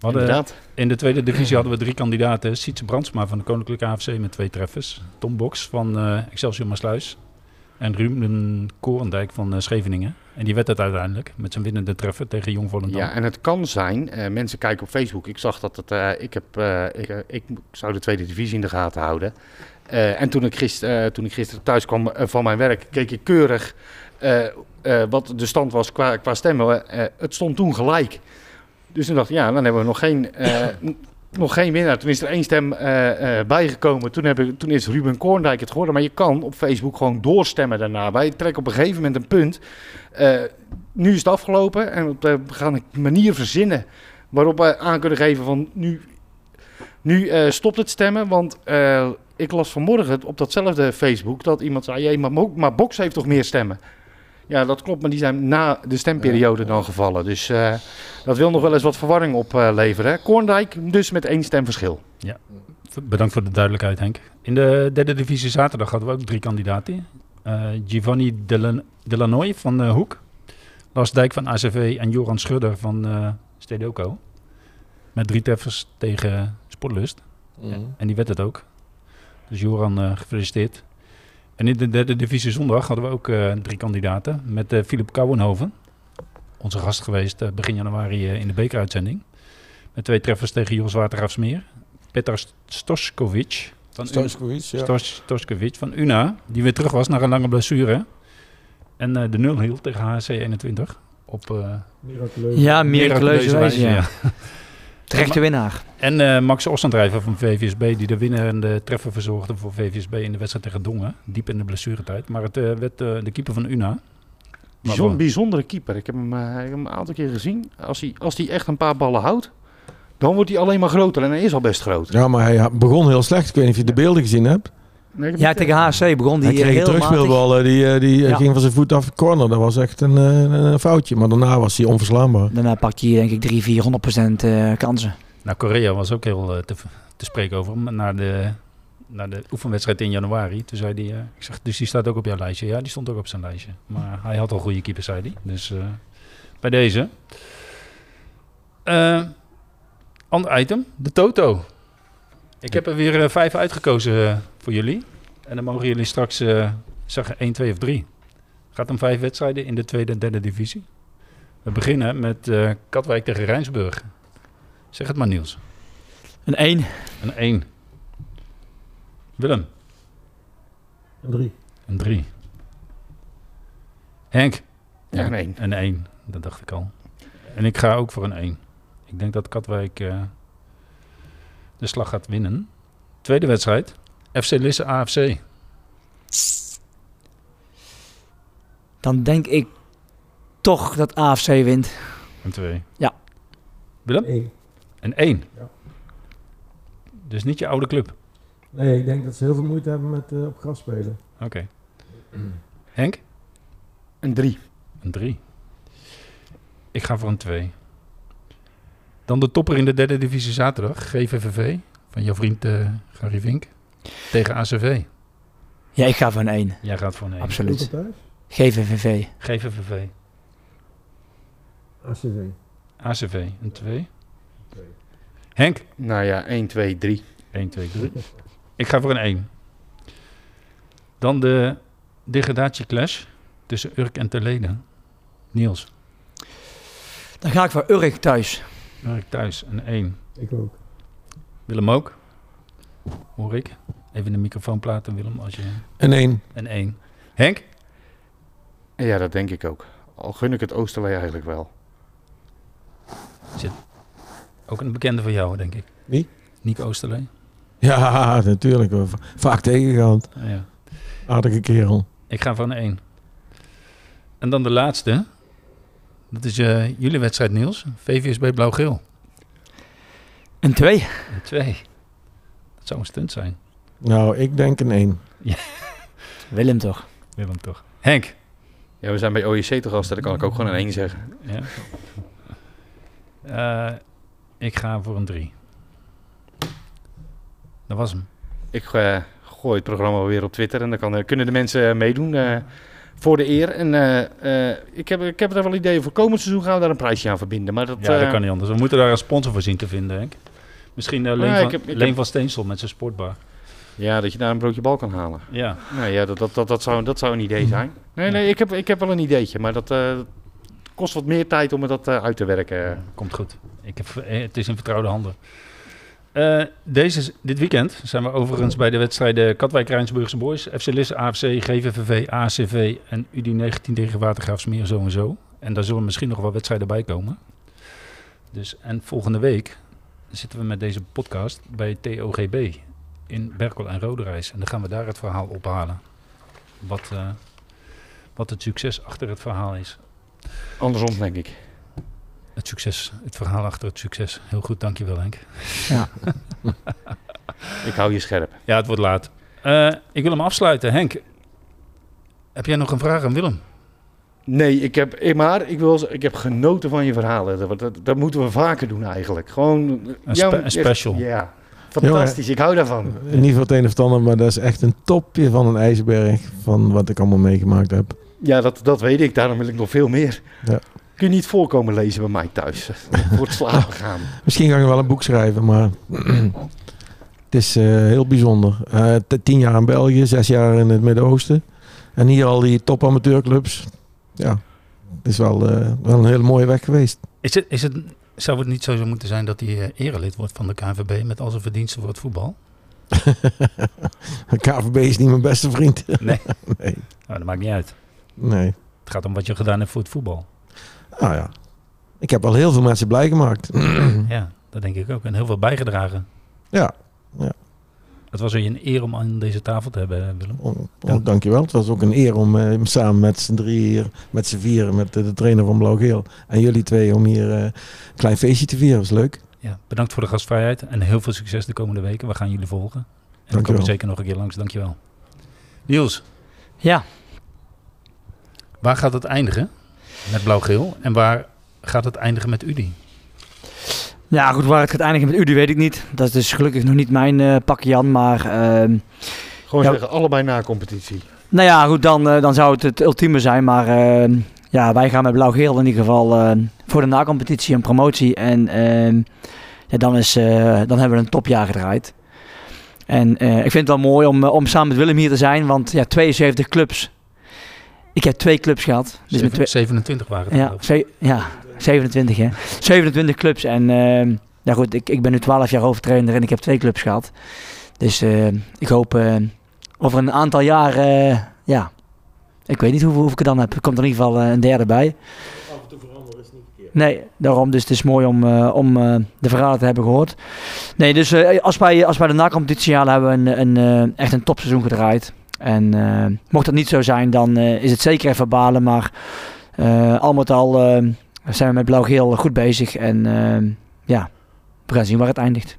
Inderdaad. in de tweede divisie hadden we drie kandidaten. Sietse Brandsma van de Koninklijke AFC met twee treffers. Tom Boks van eh, Excelsior Maasluis. En Ruben Korendijk van eh, Scheveningen. En die werd het uiteindelijk met zijn winnende treffer tegen Jong Volendam. Ja, en het kan zijn, eh, mensen kijken op Facebook. Ik zag dat het, eh, ik, heb, ik, ik zou de tweede divisie in de gaten houden. En toen ik, gister, toen ik gisteren thuis kwam van mijn werk, keek ik keurig wat de stand was qua, qua stemmen. Het stond toen gelijk. Dus toen dacht ja, dan hebben we nog geen, nog geen winnaar. Toen is er één stem eh, eh, bijgekomen. Toen, heb ik, toen is Ruben Koorndijk het geworden. Maar je kan op Facebook gewoon doorstemmen daarna. Wij trekken op een gegeven moment een punt. Eh, nu is het afgelopen en we gaan een manier verzinnen waarop we aan kunnen geven van nu, nu stopt het stemmen. Want ik las vanmorgen op datzelfde Facebook dat iemand zei, "Jee, maar, maar Box heeft toch meer stemmen? Ja, dat klopt, maar die zijn na de stemperiode dan gevallen. Dus eh, dat wil nog wel eens wat verwarring opleveren. hè. Korndijk dus met één stem verschil. Bedankt voor de duidelijkheid, Henk. In de derde divisie zaterdag hadden we ook drie kandidaten. Eh, Giovanni Delan- Delanoy van eh, Hoek. Lars Dijk van ACV en Joran Schudder van eh Stedoco. Met drie treffers tegen Sportlust. Mhm. En die werd het ook. Dus Joran, eh, gefeliciteerd. En in de derde divisie zondag hadden we ook eh, drie kandidaten. Met eh Philip Kouwenhoven. Onze gast geweest eh, begin januari in de bekeruitzending. Met twee treffers tegen Jos Watergraafsmeer. Petar Stoskovic. Van Stoskovic, ja. Stos- Stoskovic van UNA. Die weer terug was naar een lange blessure. En eh, de nul hield tegen HC 21. Op eh Ja, miraculeuze wijze. Ja. ja. Terechte winnaar. En eh, Max Ossendrijver van VVSB, die de winnende treffer verzorgde voor VVSB in de wedstrijd tegen Dongen. Diep in de blessuretijd. Maar het eh, werd eh, de keeper van UNA. Voor- bijzondere keeper. Ik heb, hem, ik heb hem een aantal keer gezien. Als hij, als hij echt een paar ballen houdt, dan wordt hij alleen maar groter. En hij is al best groot. Ja, maar hij begon heel slecht. Ik weet niet of je de beelden gezien hebt. Nee, Ja, tegen HC begon die hij kreeg heel terugspeelballen. Die, eh, die eh, Ja. ging van zijn voet af de corner. Dat was echt een, eh, een foutje. Maar daarna was hij onverslaanbaar. Daarna pakt hij denk ik 3, 400 procent eh, kansen. Nou, Korea was ook heel eh, te, te spreken over hem. Na de, na de oefenwedstrijd in januari. Toen zei hij, eh, ik zeg, dus die staat ook op jouw lijstje. Ja, die stond ook op zijn lijstje. Maar hij had al goede keepers, zei hij. Dus eh, bij deze. Eh, ander item, de Toto. Ik heb er weer eh, vijf uitgekozen eh, voor jullie. En dan mogen jullie straks eh, zeggen 1, 2 of 3. Gaat om vijf wedstrijden in de tweede en derde divisie. We beginnen met eh, Katwijk tegen Rijnsburg. Zeg het maar Niels. Een 1. Een 1. Willem. Een drie. Een 3. Henk. Ja, een één. Een 1. Dat dacht ik al. En ik ga ook voor een 1. Ik denk dat Katwijk eh, de slag gaat winnen. Tweede wedstrijd. FC Lisse AFC. Dan denk ik toch dat AFC wint. Een 2. Ja. Willem? Eén. Een 1. Ja. Dus niet je oude club. Nee, ik denk dat ze heel veel moeite hebben met eh, op gras spelen. Oké. Henk? Een drie. Een 3. Ik ga voor een 2. Dan de topper in de derde divisie zaterdag. GVVV. Van jouw vriend eh Gary Vink. Tegen ACV. Ja, ik ga voor een 1. Jij gaat voor een 1. Absoluut. GVVV. GVVV. ACV. ACV. Een 2. Henk? Nou ja, 1, 2, 3. 1, 2, 3. Ik ga voor een 1. Dan de degradatieclash tussen Urk en Terleden. Niels. Dan ga ik voor Urk thuis. Urk thuis. Een 1. Ik ook. Willem ook. Hoor ik. Even de microfoon platen, Willem, als je... Een 1. Een 1. Henk? Ja, dat denk ik ook. Al gun ik het Oosterlee eigenlijk wel. Ook een bekende van jou, denk ik. Wie? Nick Oosterlee. Ja, natuurlijk. Va- Vaak tegengehaald. Ah, ja. Aardige kerel. Ik ga een 1. En dan de laatste. Dat is eh, jullie wedstrijd, Niels. VVSB Blauw-Geel. Een 2. Een 2. Dat zou een stunt zijn. Nou, ik denk een 1. Willem toch? Willem toch. Henk. Ja, we zijn bij OEC te gast, daar kan ik ook gewoon een 1 zeggen. Ja. Eh, ik ga voor een 3. Dat was hem. Ik eh, gooi het programma weer op Twitter en dan kan, kunnen de mensen meedoen eh, voor de eer. En eh, eh, ik, heb, ik heb er wel ideeën voor komend seizoen gaan we daar een prijsje aan verbinden. Maar dat, Ja, dat eh, kan niet anders. We moeten daar een sponsor voor zien te vinden, Henk. Misschien eh, Leen, van, heb- Leen heb- van Steensel met zijn sportbar. Ja, dat je daar een broodje bal kan halen. Ja. Nou ja, dat, dat, dat, dat, zou, dat zou een idee zijn. Nee, nee, ik heb, ik heb wel een ideetje, maar dat kost wat meer tijd om het dat uit te werken. Komt goed. Ik heb, het is in vertrouwde handen. Eh, deze, dit weekend zijn we overigens bij de wedstrijden Katwijk Rijnsburgse Boys, FC Lisse, AFC, GVVV, ACV en UD19 tegen Watergraafsmeer zo en zo. En daar zullen misschien nog wel wedstrijden bij komen. Dus, en volgende week zitten we met deze podcast bij TOGB in Berkel en Roderijs. En dan gaan we daar het verhaal ophalen. Wat, eh, wat het succes achter het verhaal is. Andersom, denk ik. Het succes, het verhaal achter het succes. Heel goed, dankjewel Henk. Ik hou je scherp. Ja, het wordt laat. Eh, ik wil hem afsluiten. Henk, heb jij nog een vraag aan Willem? Nee, ik heb, maar ik, wil, ik heb genoten van je verhalen. Dat, dat, dat moeten we vaker doen eigenlijk. Gewoon... Een, ja, spe- een echt- special. Ja, fantastisch. Ik hou daarvan. Niet voor het een of het ander, maar dat is echt een topje van een ijsberg van wat ik allemaal meegemaakt heb. Ja, dat, dat weet ik. Daarom wil ik nog veel meer. Ja. Kun je niet voorkomen lezen bij mij thuis. Voor het slapen gaan. Misschien ga ik wel een boek schrijven, maar het is eh, heel bijzonder. Eh, tien jaar in België, zes jaar in het Midden-Oosten. En hier al die top amateurclubs. Ja, het is wel, eh, wel een hele mooie weg geweest. Is het, is het, zou het niet zo zo moeten zijn dat hij eh, erelid wordt van de KNVB met al zijn verdiensten voor het voetbal? De KVB is niet mijn beste vriend. Nee. nee, Nou, dat maakt niet uit. nee. Het gaat om wat je gedaan hebt voor het voetbal. Nou ja, ik heb wel heel veel mensen blij gemaakt. Ja, dat denk ik ook. En heel veel bijgedragen. ja, Het was een eer om aan deze tafel te hebben, eh, Willem. oh, oh, dankjewel. Het was ook een eer om eh, samen met z'n drie hier, met z'n vieren, met de trainer van Blauw-Geel en jullie twee, om hier eh, een klein feestje te vieren. Dat was leuk. Ja, bedankt voor de gastvrijheid en heel veel succes de komende weken. We gaan jullie volgen. En we komen Dankjewel. zeker nog een keer langs. Dankjewel. Niels, Ja, waar gaat het eindigen met Blauw-Geel? En waar gaat het eindigen met Udi? Ja, goed, waar het gaat eindigen met Udi weet ik niet. Dat is dus gelukkig nog niet mijn eh pakje Jan, maar... ehm, Gewoon Ja. zeggen, allebei na competitie. nou ja, goed, dan, eh, dan zou het het ultieme zijn. Maar ehm, ja, wij gaan met Blauw-Geel in ieder geval ehm, voor de nacompetitie en promotie. En ehm, ja, dan, is, eh, dan hebben we een topjaar gedraaid. En eh, ik vind het wel mooi om, om samen met Willem hier te zijn, want ja, 72 clubs. Ik heb twee clubs gehad. Dus met twee, 27 waren het. ja, ze- ja, 27 hè. 27 clubs. En ehm, ja goed, ik, ik ben nu 12 jaar hoofdtrainer en ik heb twee clubs gehad. Dus eh, ik hoop eh, over een aantal jaar, eh, ja, ik weet niet hoeveel, hoeveel ik er dan heb. Er komt er in ieder geval een derde bij. Nee, daarom. Dus het is mooi om, eh, om de verhalen te hebben gehoord. Nee, dus eh, als, wij, als wij de nacompetitie halen, hebben we een, een, eh, echt een topseizoen gedraaid. En eh, mocht dat niet zo zijn, dan eh, is het zeker even balen. Maar eh, al met al zijn we met Blauw-Geel goed bezig. En ja, we gaan zien waar het eindigt.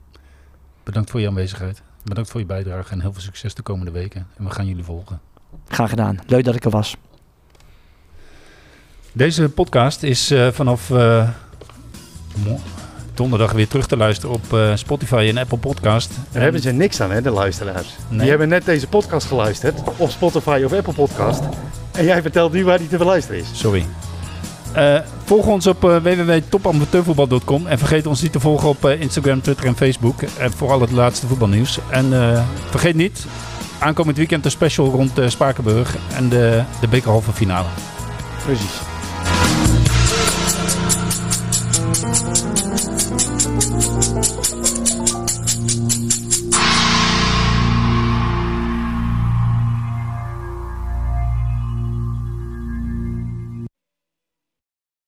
Bedankt voor je aanwezigheid. Bedankt voor je bijdrage en heel veel succes de komende weken. En we gaan jullie volgen. Graag gedaan. Leuk dat ik er was. Deze podcast is vanaf mo- donderdag weer terug te luisteren op eh, Spotify en Apple Podcast. Daar hebben ze niks aan, hè, de luisteraars. Nee. Die hebben net deze podcast geluisterd. Op Spotify of Apple Podcast. En jij vertelt nu waar die te beluisteren is. Sorry. Eh, volg ons op uh, www.topamateurvoetbal.com en vergeet ons niet te volgen op eh, Instagram, Twitter en Facebook. En vooral het laatste voetbalnieuws. En eh, vergeet niet, aankomend weekend de special rond eh, Spakenburg en de, de bekerhalve finale. Precies.